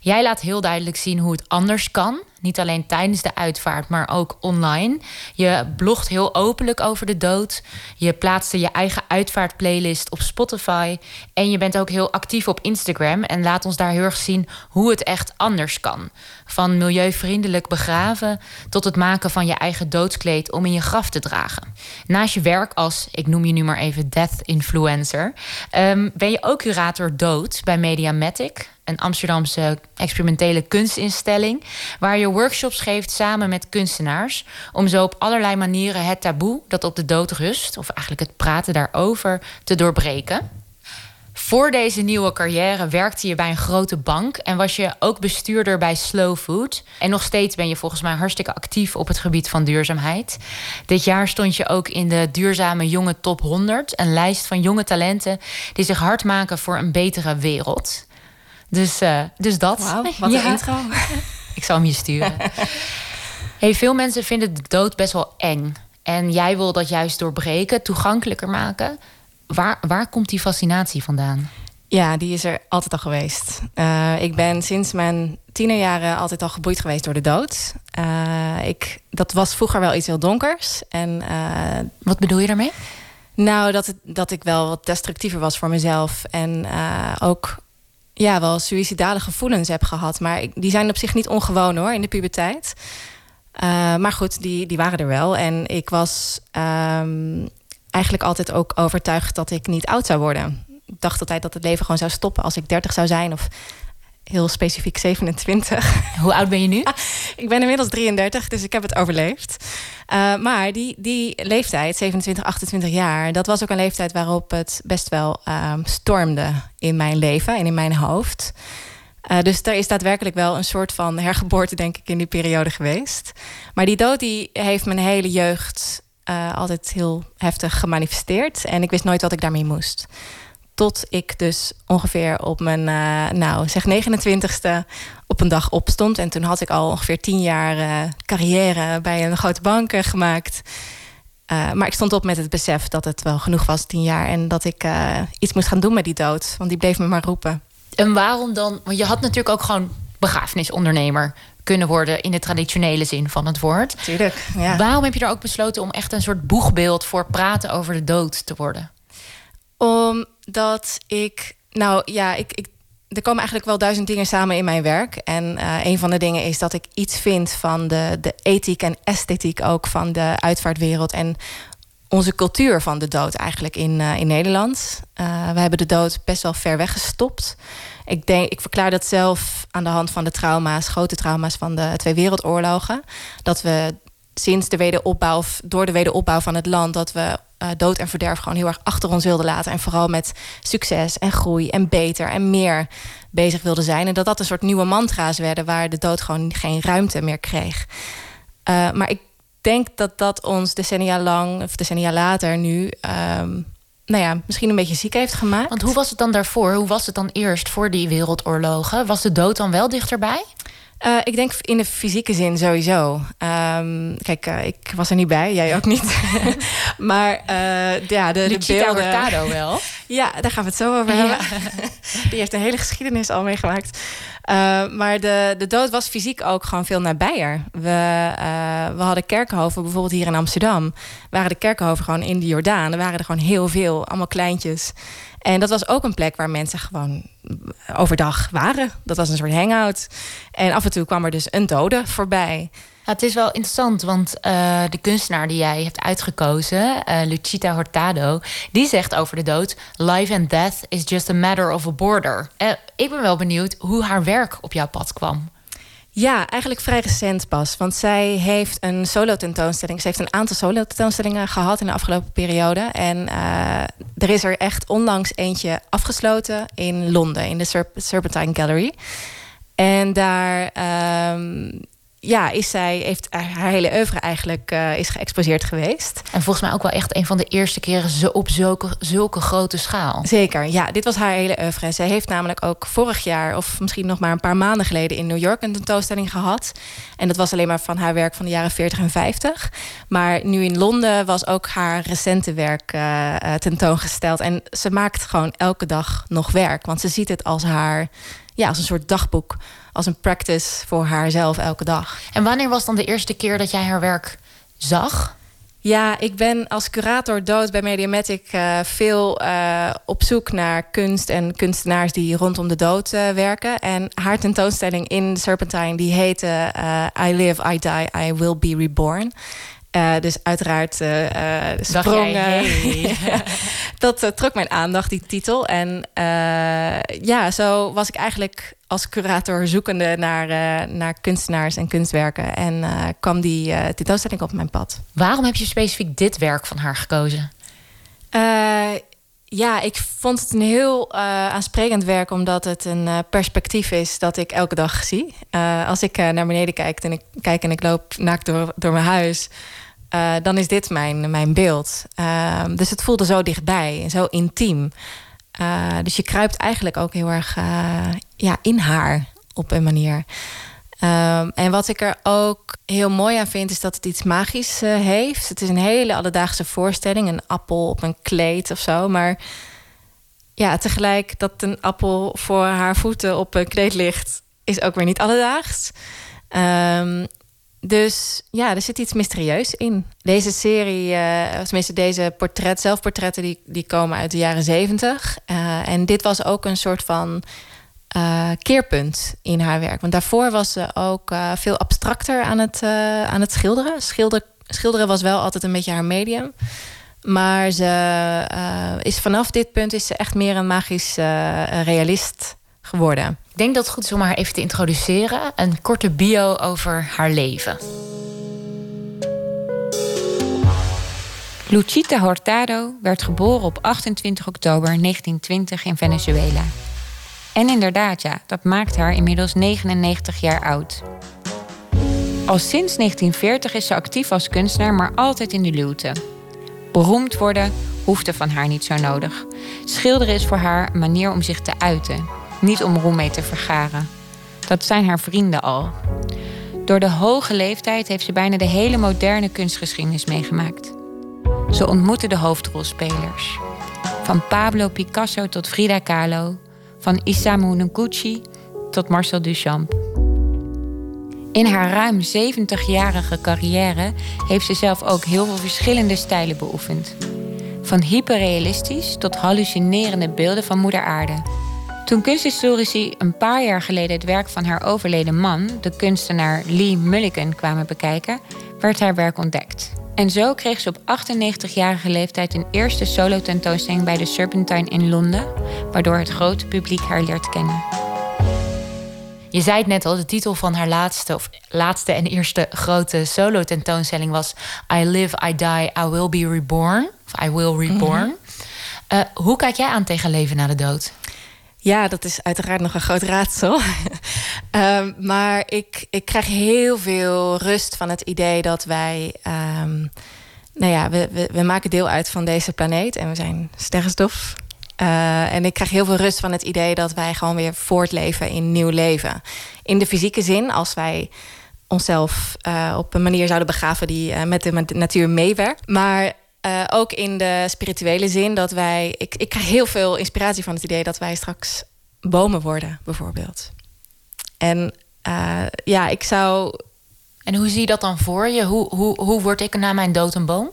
Jij laat heel duidelijk zien hoe het anders kan. Niet alleen tijdens de uitvaart, maar ook online. Je blogt heel openlijk over de dood. Je plaatste je eigen uitvaartplaylist op Spotify. En je bent ook heel actief op Instagram. En laat ons daar heel erg zien hoe het echt anders kan. Van milieuvriendelijk begraven tot het maken van je eigen doodskleed om in je graf te dragen. Naast je werk als, ik noem je nu maar even death influencer, um, ben je ook curator dood bij Mediamatic. Een Amsterdamse experimentele kunstinstelling. Waar je workshops geeft samen met kunstenaars. Om zo op allerlei manieren het taboe dat op de dood rust, of eigenlijk het praten daarover, te doorbreken. Voor deze nieuwe carrière werkte je bij een grote bank en was je ook bestuurder bij Slow Food. En nog steeds ben je volgens mij hartstikke actief op het gebied van duurzaamheid. Dit jaar stond je ook in de Duurzame Jonge Top 100, een lijst van jonge talenten die zich hard maken voor een betere wereld. Dus, uh, dus dat. Wauw, wat een intro. Ik zal hem je sturen. hey, veel mensen vinden de dood best wel eng. En jij wil dat juist doorbreken, toegankelijker maken. Waar, waar komt die fascinatie vandaan? Ja, die is er altijd al geweest. Uh, ik ben sinds mijn tienerjaren altijd al geboeid geweest door de dood. Uh, ik, dat was vroeger wel iets heel donkers. En, Wat bedoel je daarmee? Nou, dat, het, dat ik wel wat destructiever was voor mezelf. En ook ja, wel suïcidale gevoelens heb gehad. Maar die zijn op zich niet ongewoon hoor, in de puberteit. maar goed, die, die waren er wel. En ik was um, eigenlijk altijd ook overtuigd dat ik niet oud zou worden. Ik dacht altijd dat het leven gewoon zou stoppen als ik 30 zou zijn of heel specifiek 27. Hoe oud ben je nu? ik ben inmiddels 33, dus ik heb het overleefd. Uh, maar die, die leeftijd, 27, 28 jaar, dat was ook een leeftijd waarop het best wel uh, stormde in mijn leven en in mijn hoofd. Uh, dus er is daadwerkelijk wel een soort van hergeboorte, denk ik, in die periode geweest. Maar die dood die heeft mijn hele jeugd uh, altijd heel heftig gemanifesteerd. En ik wist nooit wat ik daarmee moest. Tot ik dus ongeveer op mijn, uh, nou zeg 29ste op een dag opstond. En toen had ik al ongeveer tien jaar uh, carrière bij een grote bank gemaakt. maar ik stond op met het besef dat het wel genoeg was, tien jaar. En dat ik iets moest gaan doen met die dood. Want die bleef me maar roepen. En waarom dan? Want je had natuurlijk ook gewoon begrafenisondernemer kunnen worden in de traditionele zin van het woord. Tuurlijk. Ja. Waarom heb je er ook besloten om echt een soort boegbeeld voor praten over de dood te worden? Omdat ik, nou ja, ik, ik er komen eigenlijk wel duizend dingen samen in mijn werk. En uh, een van de dingen is dat ik iets vind van de, de ethiek en esthetiek ook van de uitvaartwereld. En onze cultuur van de dood eigenlijk in, uh, in Nederland. Uh, we hebben de dood best wel ver weggestopt. Ik, denk, ik verklaar dat zelf aan de hand van de trauma's, grote trauma's van de twee wereldoorlogen. Dat we sinds de wederopbouw, door de wederopbouw van het land, dat we uh, dood en verderf gewoon heel erg achter ons wilden laten. En vooral met succes en groei en beter en meer bezig wilden zijn. En dat dat een soort nieuwe mantra's werden waar de dood gewoon geen ruimte meer kreeg. Uh, maar ik denk dat dat ons decennia lang, of decennia later nu. Um, nou ja, misschien een beetje ziek heeft gemaakt. Want hoe was het dan daarvoor? Hoe was het dan eerst voor die wereldoorlogen? Was de dood dan wel dichterbij? Uh, ik denk in de fysieke zin sowieso. Um, kijk, uh, ik was er niet bij, jij ook niet. maar uh, ja, de, de beelden... Hurtado wel. ja, daar gaan we het zo over hebben. Die heeft een hele geschiedenis al meegemaakt. maar de, de dood was fysiek ook gewoon veel nabijer. We, we hadden kerkhoven, bijvoorbeeld hier in Amsterdam... waren de kerkhoven gewoon in de Jordaan. Er waren er gewoon heel veel, allemaal kleintjes... En dat was ook een plek waar mensen gewoon overdag waren. Dat was een soort hangout. En af en toe kwam er dus een dode voorbij. Het is wel interessant, want uh, de kunstenaar die jij hebt uitgekozen, uh, Lucita Hurtado, die zegt over de dood: Life and death is just a matter of a border. Uh, ik ben wel benieuwd hoe haar werk op jouw pad kwam. Ja, eigenlijk vrij recent pas. Want zij heeft een solo-tentoonstelling. Ze heeft een aantal solo-tentoonstellingen gehad in de afgelopen periode. En uh, er is er echt onlangs eentje afgesloten in Londen, in de Serp Serpentine Gallery. En daar um, ja, is zij, heeft haar hele oeuvre eigenlijk uh, is geëxposeerd geweest. En volgens mij ook wel echt een van de eerste keren zo op zulke, zulke grote schaal. Zeker, ja. Dit was haar hele oeuvre. Zij heeft namelijk ook vorig jaar, of misschien nog maar een paar maanden geleden... in New York een tentoonstelling gehad. En dat was alleen maar van haar werk van de jaren 40 en 50. Maar nu in Londen was ook haar recente werk uh, tentoongesteld. En ze maakt gewoon elke dag nog werk. Want ze ziet het als haar, ja, als een soort dagboek als een practice voor haarzelf elke dag. En wanneer was dan de eerste keer dat jij haar werk zag? Ja, ik ben als curator dood bij Mediamatic uh, veel uh, op zoek naar kunst en kunstenaars die rondom de dood uh, werken. En haar tentoonstelling in Serpentine die heette I Live, I Die, I Will Be Reborn. Uh, dus uiteraard sprong... Hey. dat trok mijn aandacht, die titel. En ja, zo was ik eigenlijk als curator zoekende naar, uh, naar kunstenaars en kunstwerken. En uh, kwam die uh, tentoonstelling op mijn pad. Waarom heb je specifiek dit werk van haar gekozen? ja, ik vond het een heel aansprekend werk, omdat het een perspectief is dat ik elke dag zie. als ik naar beneden kijk en ik, kijk en ik loop naakt door, door mijn huis. dan is dit mijn, mijn beeld. Ehm, dus het voelde zo dichtbij en zo intiem. Dus je kruipt eigenlijk ook heel erg ja, in haar op een manier. Um, en wat ik er ook heel mooi aan vind, is dat het iets magisch uh, heeft. Het is een hele alledaagse voorstelling, een appel op een kleed of zo. Maar ja, tegelijk dat een appel voor haar voeten op een kleed ligt, is ook weer niet alledaags. Um, dus ja, er zit iets mysterieus in. Deze serie, uh, tenminste deze portret, zelfportretten, die, die komen uit de jaren zeventig. Uh, en dit was ook een soort van uh, keerpunt in haar werk. Want daarvoor was ze ook veel abstracter aan het, aan het schilderen. Schilder, schilderen was wel altijd een beetje haar medium. Maar ze is vanaf dit punt is ze echt meer een magisch realist geworden. Ik denk dat het goed is om haar even te introduceren. Een korte bio over haar leven. Luchita Hurtado werd geboren op 28 oktober 1920 in Venezuela. En inderdaad, ja, dat maakt haar inmiddels 99 jaar oud. Al sinds 1940 is ze actief als kunstenaar, maar altijd in de luwte. Beroemd worden hoefde van haar niet zo nodig. Schilderen is voor haar een manier om zich te uiten, niet om roem mee te vergaren. Dat zijn haar vrienden al. Door de hoge leeftijd heeft ze bijna de hele moderne kunstgeschiedenis meegemaakt. Ze ontmoette de hoofdrolspelers. Van Pablo Picasso tot Frida Kahlo, van Isamu Noguchi tot Marcel Duchamp. In haar ruim 70-jarige carrière heeft ze zelf ook heel veel verschillende stijlen beoefend. Van hyperrealistisch tot hallucinerende beelden van Moeder Aarde. Toen kunsthistorici een paar jaar geleden het werk van haar overleden man, de kunstenaar Lee Mulligan, kwamen bekijken, werd haar werk ontdekt. En zo kreeg ze op 98-jarige leeftijd een eerste solo-tentoonstelling bij de Serpentine in Londen, waardoor het grote publiek haar leert kennen. Je zei het net al, de titel van haar laatste, of laatste en eerste grote solo-tentoonstelling was I Live, I Die, I Will Be Reborn. Of I Will Reborn. Mhm. Eh, hoe kijk jij aan tegen leven na de dood? Ja, dat is uiteraard nog een groot raadsel. um, maar ik, ik krijg heel veel rust van het idee dat wij. Um, nou ja, we, we, maken deel uit van deze planeet en we zijn sterrenstof. Uh, en ik krijg heel veel rust van het idee dat wij gewoon weer voortleven in nieuw leven. In de fysieke zin, als wij onszelf uh, op een manier zouden begraven die uh, met de natuur meewerkt. Maar uh, ook in de spirituele zin dat wij. Ik, ik krijg heel veel inspiratie van het idee dat wij straks bomen worden, bijvoorbeeld. En uh, ja, ik zou. En hoe zie je dat dan voor je? Hoe, hoe, hoe word ik na mijn dood een boom?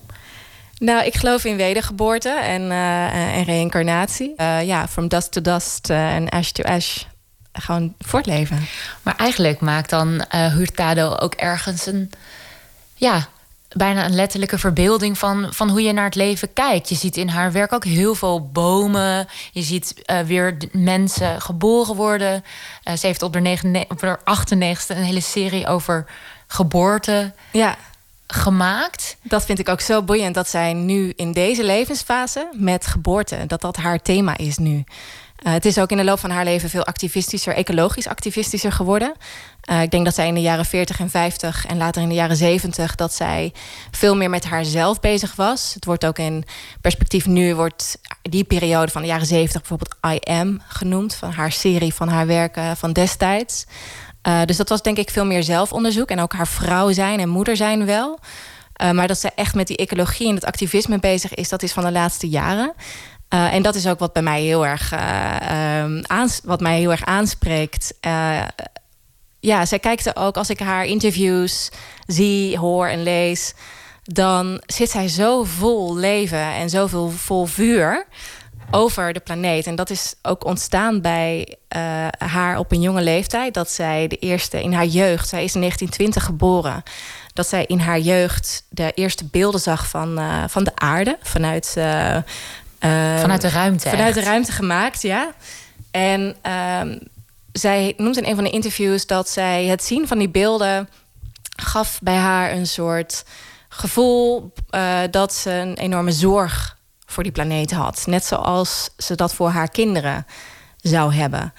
Nou, ik geloof in wedergeboorte en, uh, en reïncarnatie. ja, from dust to dust en ash to ash. Gewoon voortleven. Maar eigenlijk maakt dan Hurtado ook ergens een. Ja, bijna een letterlijke verbeelding van, van hoe je naar het leven kijkt. Je ziet in haar werk ook heel veel bomen. Je ziet uh, weer mensen geboren worden. Uh, ze heeft op haar, op haar 98 een hele serie over geboorte ja. gemaakt. Dat vind ik ook zo boeiend dat zij nu in deze levensfase met geboorte, dat dat haar thema is nu. Uh, het is ook in de loop van haar leven veel activistischer, ecologisch activistischer geworden. Uh, ik denk dat zij in de jaren 40 en 50 en later in de jaren 70 dat zij veel meer met haarzelf bezig was. Het wordt ook in perspectief nu wordt die periode van de jaren 70 bijvoorbeeld I Am genoemd, van haar serie van haar werken van destijds. Uh, dus dat was denk ik veel meer zelfonderzoek en ook haar vrouw zijn en moeder zijn wel. Maar dat zij echt met die ecologie en het activisme bezig is, dat is van de laatste jaren. Uh, en dat is ook wat bij mij heel erg, uh, aans wat mij heel erg aanspreekt. Uh, ja, zij kijkt er ook als ik haar interviews zie, hoor en lees. Dan zit zij zo vol leven en zoveel vol vuur over de planeet. En dat is ook ontstaan bij haar op een jonge leeftijd. Dat zij de eerste in haar jeugd, zij is in 1920 geboren. Dat zij in haar jeugd de eerste beelden zag van, van de aarde. Vanuit vanuit de ruimte. Vanuit de ruimte gemaakt, ja. En um, zij noemt in een van de interviews dat zij het zien van die beelden gaf bij haar een soort gevoel uh, dat ze een enorme zorg voor die planeet had. Net zoals ze dat voor haar kinderen zou hebben.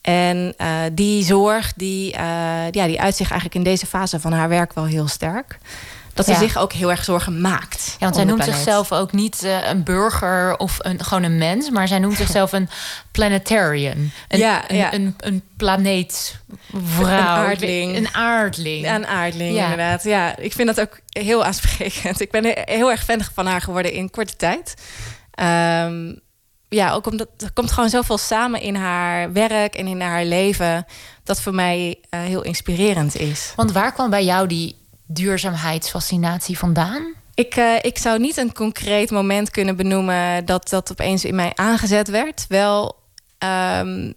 En uh, die zorg, die, uh, ja, die uit zich eigenlijk in deze fase van haar werk wel heel sterk dat ze zich ook heel erg zorgen maakt. Ja, want zij noemt zichzelf ook niet uh, een burger of een, gewoon een mens, maar zij noemt zichzelf een planetarian. Een, ja, een, een, een planeetvrouw. Een aardling. Een aardling. Een aardling, ja. inderdaad. Ja, ik vind dat ook heel aansprekend. Ik ben heel erg fan van haar geworden in korte tijd. Um, ja, ook omdat er komt gewoon zoveel samen in haar werk en in haar leven. Dat voor mij uh, heel inspirerend is. Want waar kwam bij jou die duurzaamheidsfascinatie vandaan? Ik, uh, ik zou niet een concreet moment kunnen benoemen dat dat opeens in mij aangezet werd. Wel um,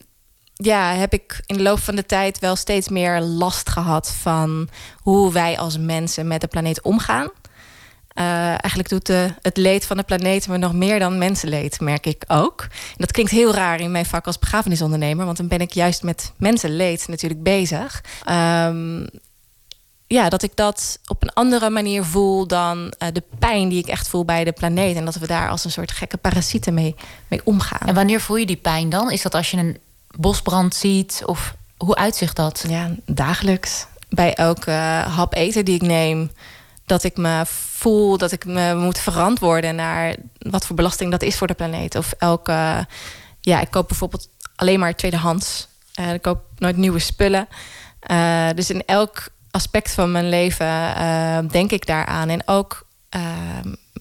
ja, heb ik in de loop van de tijd wel steeds meer last gehad van hoe wij als mensen met de planeet omgaan. Uh, eigenlijk doet de, het leed van de planeet me nog meer dan mensenleed, merk ik ook. Dat klinkt heel raar in mijn vak als begrafenisondernemer, want dan ben ik juist met mensenleed natuurlijk bezig. Um, ja, dat ik dat op een andere manier voel dan uh, de pijn die ik echt voel bij de planeet. En dat we daar als een soort gekke parasieten mee, mee omgaan. En wanneer voel je die pijn dan? Is dat als je een bosbrand ziet? Of hoe uitzicht dat? Ja, dagelijks. Bij elke uh, hap eten die ik neem. Dat ik me voel dat ik me moet verantwoorden naar wat voor belasting dat is voor de planeet. Of elke. Ja, ik koop bijvoorbeeld alleen maar tweedehands. Uh, ik koop nooit nieuwe spullen. Dus in elk aspect van mijn leven uh, denk ik daaraan. En ook uh,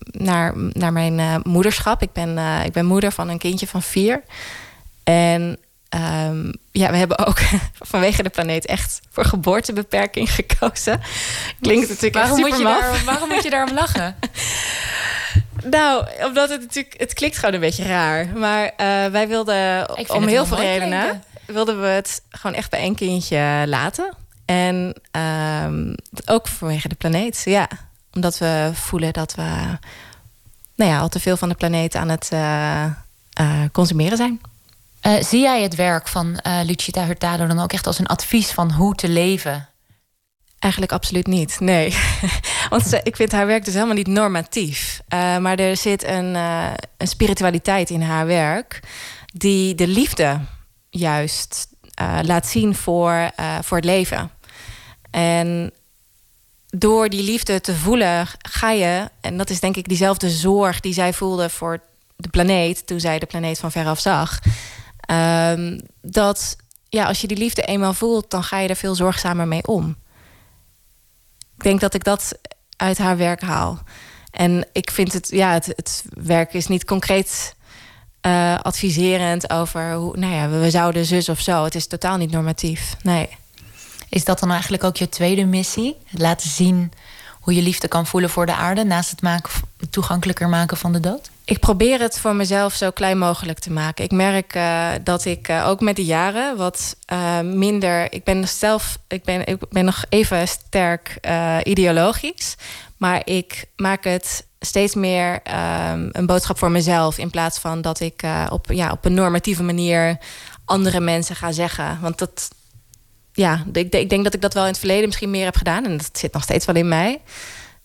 naar, naar mijn uh, moederschap. Ik ben, ik ben moeder van een kindje van vier. En um, ja, we hebben ook vanwege de planeet echt voor geboortebeperking gekozen. Klinkt natuurlijk waarom echt moet je daar, Waarom moet je daarom lachen? Nou, omdat het natuurlijk... Het klinkt gewoon een beetje raar. Maar wij wilden om heel veel redenen... Wilden we het gewoon echt bij één kindje laten. En um, ook vanwege de planeet, ja. Omdat we voelen dat we nou ja, al te veel van de planeet aan het uh, uh, consumeren zijn. Uh, zie jij het werk van Lucita Hurtado dan ook echt als een advies van hoe te leven? Eigenlijk absoluut niet, nee. Want ik vind haar werk dus helemaal niet normatief. maar er zit een, een spiritualiteit in haar werk... die de liefde juist laat zien voor, voor het leven. En door die liefde te voelen, ga je, en dat is denk ik diezelfde zorg die zij voelde voor de planeet, toen zij de planeet van veraf zag. Um, dat ja, als je die liefde eenmaal voelt, dan ga je er veel zorgzamer mee om. Ik denk dat ik dat uit haar werk haal. En ik vind het, ja, het, het werk is niet concreet uh, adviserend over hoe, nou ja, we zouden zus of zo. Het is totaal niet normatief. Nee. Is dat dan eigenlijk ook je tweede missie? Laten zien hoe je liefde kan voelen voor de aarde... naast het maken, toegankelijker maken van de dood? Ik probeer het voor mezelf zo klein mogelijk te maken. Ik merk uh, dat ik uh, ook met de jaren wat uh, minder... Ik ben zelf ik ben, ik ben nog even sterk ideologisch... maar ik maak het steeds meer um, een boodschap voor mezelf... in plaats van dat ik op, ja, op een normatieve manier andere mensen ga zeggen. Want dat, ja, ik, ik, denk dat ik dat wel in het verleden misschien meer heb gedaan. En dat zit nog steeds wel in mij.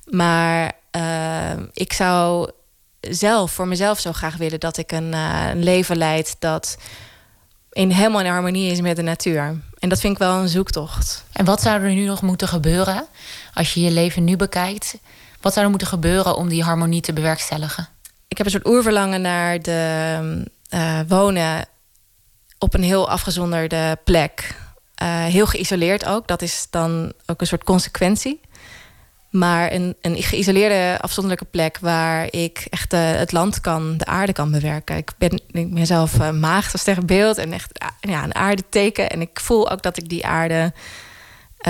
Maar uh, ik zou zelf, voor mezelf zo graag willen... dat ik een, uh, een leven leid dat in, helemaal in harmonie is met de natuur. En dat vind ik wel een zoektocht. En wat zou er nu nog moeten gebeuren... als je je leven nu bekijkt? Wat zou er moeten gebeuren om die harmonie te bewerkstelligen? Ik heb een soort oerverlangen naar de uh, wonen... op een heel afgezonderde plek heel geïsoleerd ook. Dat is dan ook een soort consequentie. Maar een, een geïsoleerde, afzonderlijke plek waar ik echt uh, het land kan, de aarde kan bewerken. Ik ben, ik ben zelf uh, maagd als beeld en echt ja, een aardeteken. En ik voel ook dat ik die aarde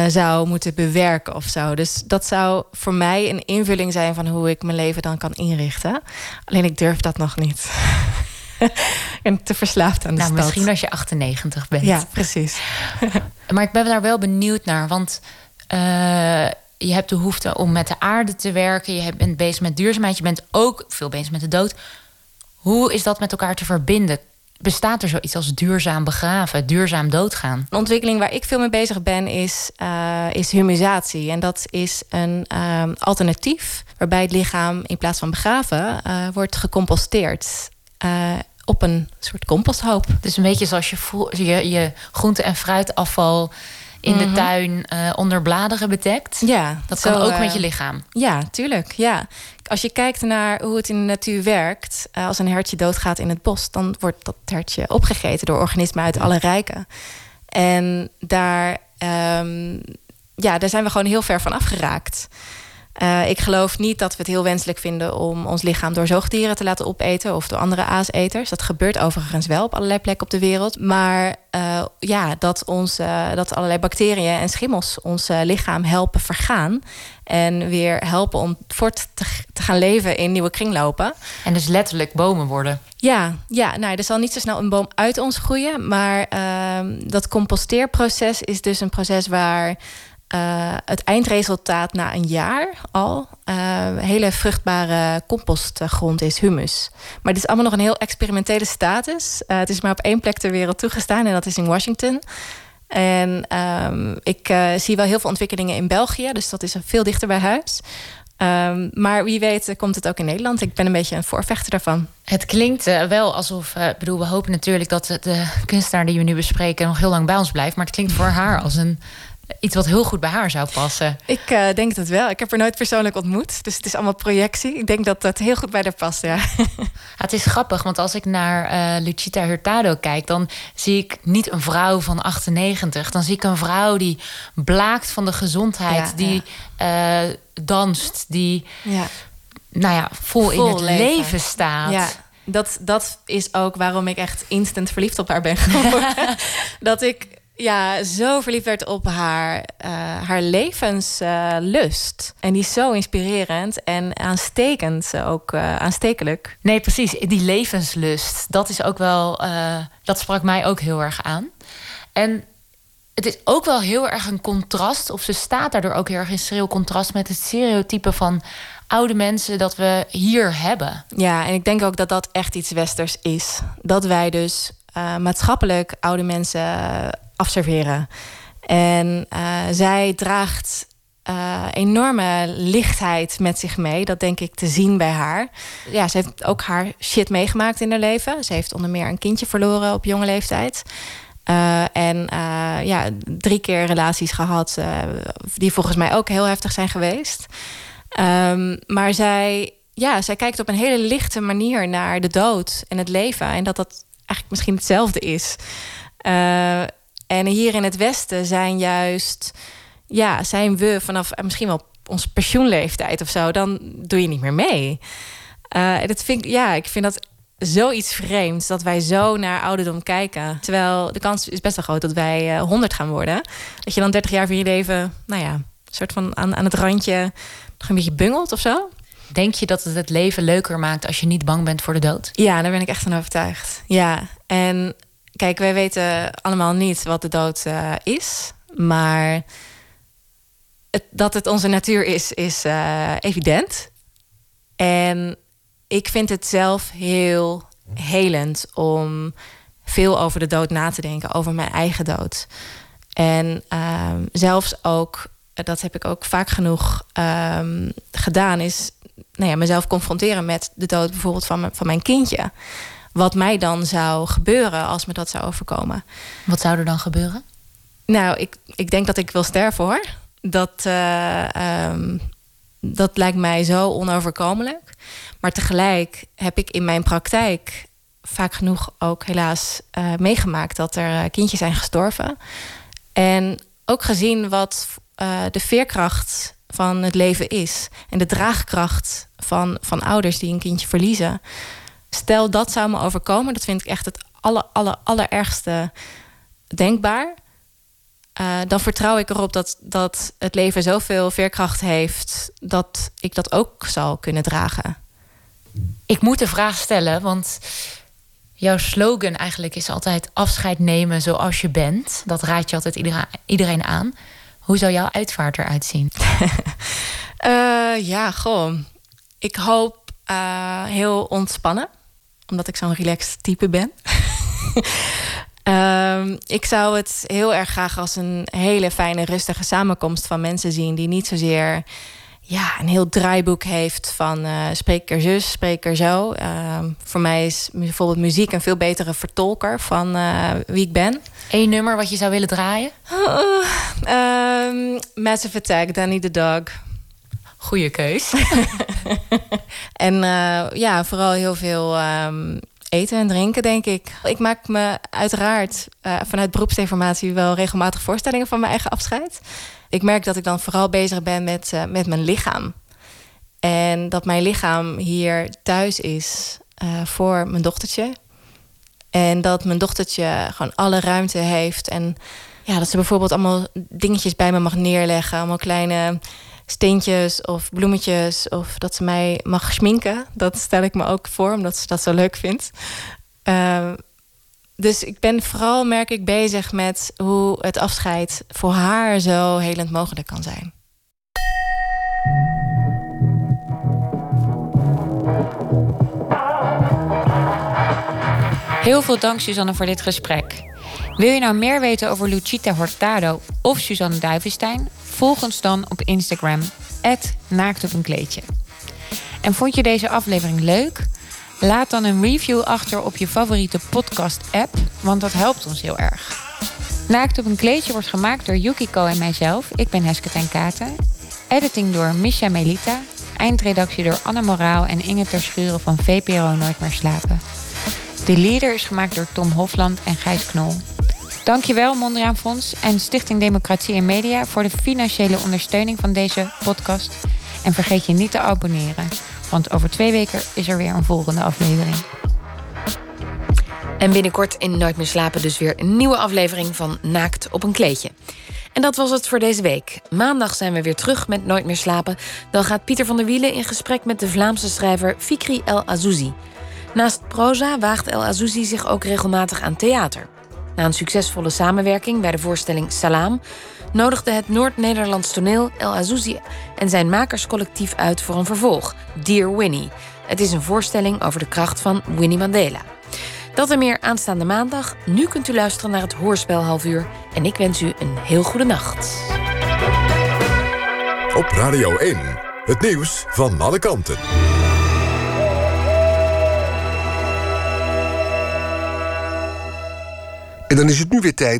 zou moeten bewerken of zo. Dus dat zou voor mij een invulling zijn van hoe ik mijn leven dan kan inrichten. Alleen ik durf dat nog niet. en te verslaafd aan de nou, stad. Misschien als je 98 bent. Ja, precies. maar ik ben daar wel benieuwd naar. Want uh, je hebt de behoefte om met de aarde te werken. Je bent bezig met duurzaamheid. Je bent ook veel bezig met de dood. Hoe is dat met elkaar te verbinden? bestaat er zoiets als duurzaam begraven, duurzaam doodgaan? Een ontwikkeling waar ik veel mee bezig ben is, uh, is humisatie. En dat is een uh, alternatief waarbij het lichaam in plaats van begraven uh, wordt gecomposteerd. Op een soort composthoop. Dus een beetje zoals je, je, je groente- en fruitafval in de mhm. tuin onder bladeren bedekt. Ja, dat kan ook met je lichaam. Ja, tuurlijk. Ja. Als je kijkt naar hoe het in de natuur werkt, uh, als een hertje doodgaat in het bos, dan wordt dat hertje opgegeten door organismen uit alle rijken. En daar, um, ja, daar zijn we gewoon heel ver van afgeraakt. Uh, ik geloof niet dat we het heel wenselijk vinden om ons lichaam door zoogdieren te laten opeten of door andere aaseters. Dat gebeurt overigens wel op allerlei plekken op de wereld. Maar uh, ja, dat, ons, uh, dat allerlei bacteriën en schimmels ons lichaam helpen vergaan. En weer helpen om voort te, te, gaan leven in nieuwe kringlopen. En dus letterlijk bomen worden. Ja, ja nou, er zal niet zo snel een boom uit ons groeien. Maar ehm, dat composteerproces is dus een proces waar uh, het eindresultaat na een jaar al uh, hele vruchtbare compostgrond is, humus. Maar dit is allemaal nog een heel experimentele status. Uh, het is maar op één plek ter wereld toegestaan en dat is in Washington. En um, ik zie wel heel veel ontwikkelingen in België, dus dat is veel dichter bij huis. Um, maar wie weet komt het ook in Nederland. Ik ben een beetje een voorvechter daarvan. Het klinkt wel alsof, uh, bedoel, we hopen natuurlijk dat de kunstenaar die we nu bespreken nog heel lang bij ons blijft. Maar het klinkt voor haar als een iets wat heel goed bij haar zou passen. Ik uh, denk het wel. Ik heb haar nooit persoonlijk ontmoet. Dus het is allemaal projectie. Ik denk dat dat heel goed bij haar past, ja. het is grappig, want als ik naar uh, Lucita Hurtado kijk... dan zie ik niet een vrouw van 98. Dan zie ik een vrouw die blaakt van de gezondheid. die ja. Uh, danst, die ja. Nou ja, vol, vol in het leven, leven staat. Ja dat, dat is ook waarom ik echt instant verliefd op haar ben geworden. dat ik ja, zo verliefd werd op haar, uh, haar levenslust. en die is zo inspirerend en aanstekend ook, uh, aanstekelijk. Nee, precies. Die levenslust, dat is ook wel, uh, dat sprak mij ook heel erg aan. En het is ook wel heel erg een contrast, of ze staat daardoor ook heel erg in schril contrast met het stereotype van oude mensen dat we hier hebben. Ja, en ik denk ook dat dat echt iets westers is. Dat wij dus maatschappelijk oude mensen afserveren. En uh, zij draagt uh, enorme lichtheid met zich mee. Dat denk ik te zien bij haar. Ja, ze heeft ook haar shit meegemaakt in haar leven. Ze heeft onder meer een kindje verloren op jonge leeftijd. Uh, en ja, drie keer relaties gehad die volgens mij ook heel heftig zijn geweest. Um, maar zij, ja, zij kijkt op een hele lichte manier naar de dood en het leven. En dat dat eigenlijk misschien hetzelfde is. En hier in het Westen zijn juist, ja, zijn we vanaf eh, misschien wel onze pensioenleeftijd of zo, dan doe je niet meer mee. Uh, dat vind ik, ja, ik vind dat zoiets vreemds dat wij zo naar ouderdom kijken. Terwijl de kans is best wel groot dat wij uh, eh, 100 gaan worden. Dat je dan 30 jaar van je leven, nou ja, soort van aan, aan het randje nog een beetje bungelt of zo. Denk je dat het het leven leuker maakt als je niet bang bent voor de dood? Ja, daar ben ik echt van overtuigd. Ja, en Kijk, wij weten allemaal niet wat de dood uh, is. Maar dat het onze natuur is, is uh, evident. En ik vind het zelf heel helend om veel over de dood na te denken, over mijn eigen dood. En um, zelfs ook, dat heb ik ook vaak genoeg um, gedaan, is nou ja, mezelf confronteren met de dood bijvoorbeeld van, van mijn kindje wat mij dan zou gebeuren als me dat zou overkomen. Wat zou er dan gebeuren? Nou, ik, ik denk dat ik wil sterven hoor. Dat, uh, um, dat lijkt mij zo onoverkomelijk. Maar tegelijk heb ik in mijn praktijk vaak genoeg ook helaas uh, meegemaakt dat er uh, kindjes zijn gestorven. En ook gezien wat de veerkracht van het leven is. En de draagkracht van, van ouders die een kindje verliezen. Stel dat zou me overkomen, dat vind ik echt het aller, aller, allerergste denkbaar. Uh, dan vertrouw ik erop dat, dat het leven zoveel veerkracht heeft dat ik dat ook zal kunnen dragen. Ik moet de vraag stellen, want jouw slogan eigenlijk is altijd afscheid nemen zoals je bent. Dat raad je altijd iedereen aan. Hoe zou jouw uitvaart eruit zien? uh, ja, gewoon. Ik hoop uh, heel ontspannen omdat ik zo'n relaxed type ben. Ehm, ik zou het heel erg graag als een hele fijne, rustige samenkomst van mensen zien die niet zozeer ja, een heel draaiboek heeft van uh, spreker zus, spreker zo. Ehm, voor mij is bijvoorbeeld muziek een veel betere vertolker van uh, wie ik ben. Eén nummer wat je zou willen draaien? Uh, Massive Attack, Danny the Dog. Goeie keus. en uh, ja, vooral heel veel um, eten en drinken, denk ik. Ik maak me uiteraard uh, vanuit beroepsinformatie wel regelmatig voorstellingen van mijn eigen afscheid. Ik merk dat ik dan vooral bezig ben met, uh, met mijn lichaam. En dat mijn lichaam hier thuis is voor mijn dochtertje. En dat mijn dochtertje gewoon alle ruimte heeft. En ja, dat ze bijvoorbeeld allemaal dingetjes bij me mag neerleggen. Allemaal kleine steentjes of bloemetjes. Of dat ze mij mag schminken. Dat stel ik me ook voor, omdat ze dat zo leuk vindt. Uh, dus ik ben vooral, merk ik, bezig met hoe het afscheid voor haar zo helend mogelijk kan zijn. Heel veel dank, Suzanne, voor dit gesprek. Wil je nou meer weten over Lucita Hortado of Suzanne Duivenstein? Volg ons dan op Instagram, naakt op een kleedje. En vond je deze aflevering leuk? Laat dan een review achter op je favoriete podcast-app, want dat helpt ons heel erg. Naakt op een kleedje wordt gemaakt door Yukiko en mijzelf. Ik ben Heske ten Katen. Editing door Misha Melita. Eindredactie door Anne Moraal en Inge Terschuren van VPRO Nooit meer slapen. De leader is gemaakt door Tom Hofland en Gijs Knol. Dankjewel Mondriaan Fonds en Stichting Democratie en Media... voor de financiële ondersteuning van deze podcast. En vergeet je niet te abonneren. Want over twee weken is er weer een volgende aflevering. En binnenkort in Nooit meer slapen dus weer een nieuwe aflevering van Naakt op een kleedje. En dat was het voor deze week. Maandag zijn we weer terug met Nooit meer slapen. Dan gaat Pieter van der Wielen in gesprek met de Vlaamse schrijver Fikri El Azouzi. Naast proza waagt El Azouzi zich ook regelmatig aan theater. Na een succesvolle samenwerking bij de voorstelling Salaam nodigde het Noord-Nederlands toneel El Azouzi en zijn makerscollectief uit voor een vervolg, Dear Winnie. Het is een voorstelling over de kracht van Winnie Mandela. Dat en meer aanstaande maandag. Nu kunt u luisteren naar het hoorspel half uur. En ik wens u een heel goede nacht. Op Radio 1, het nieuws van alle kanten. Dan is het nu weer tijd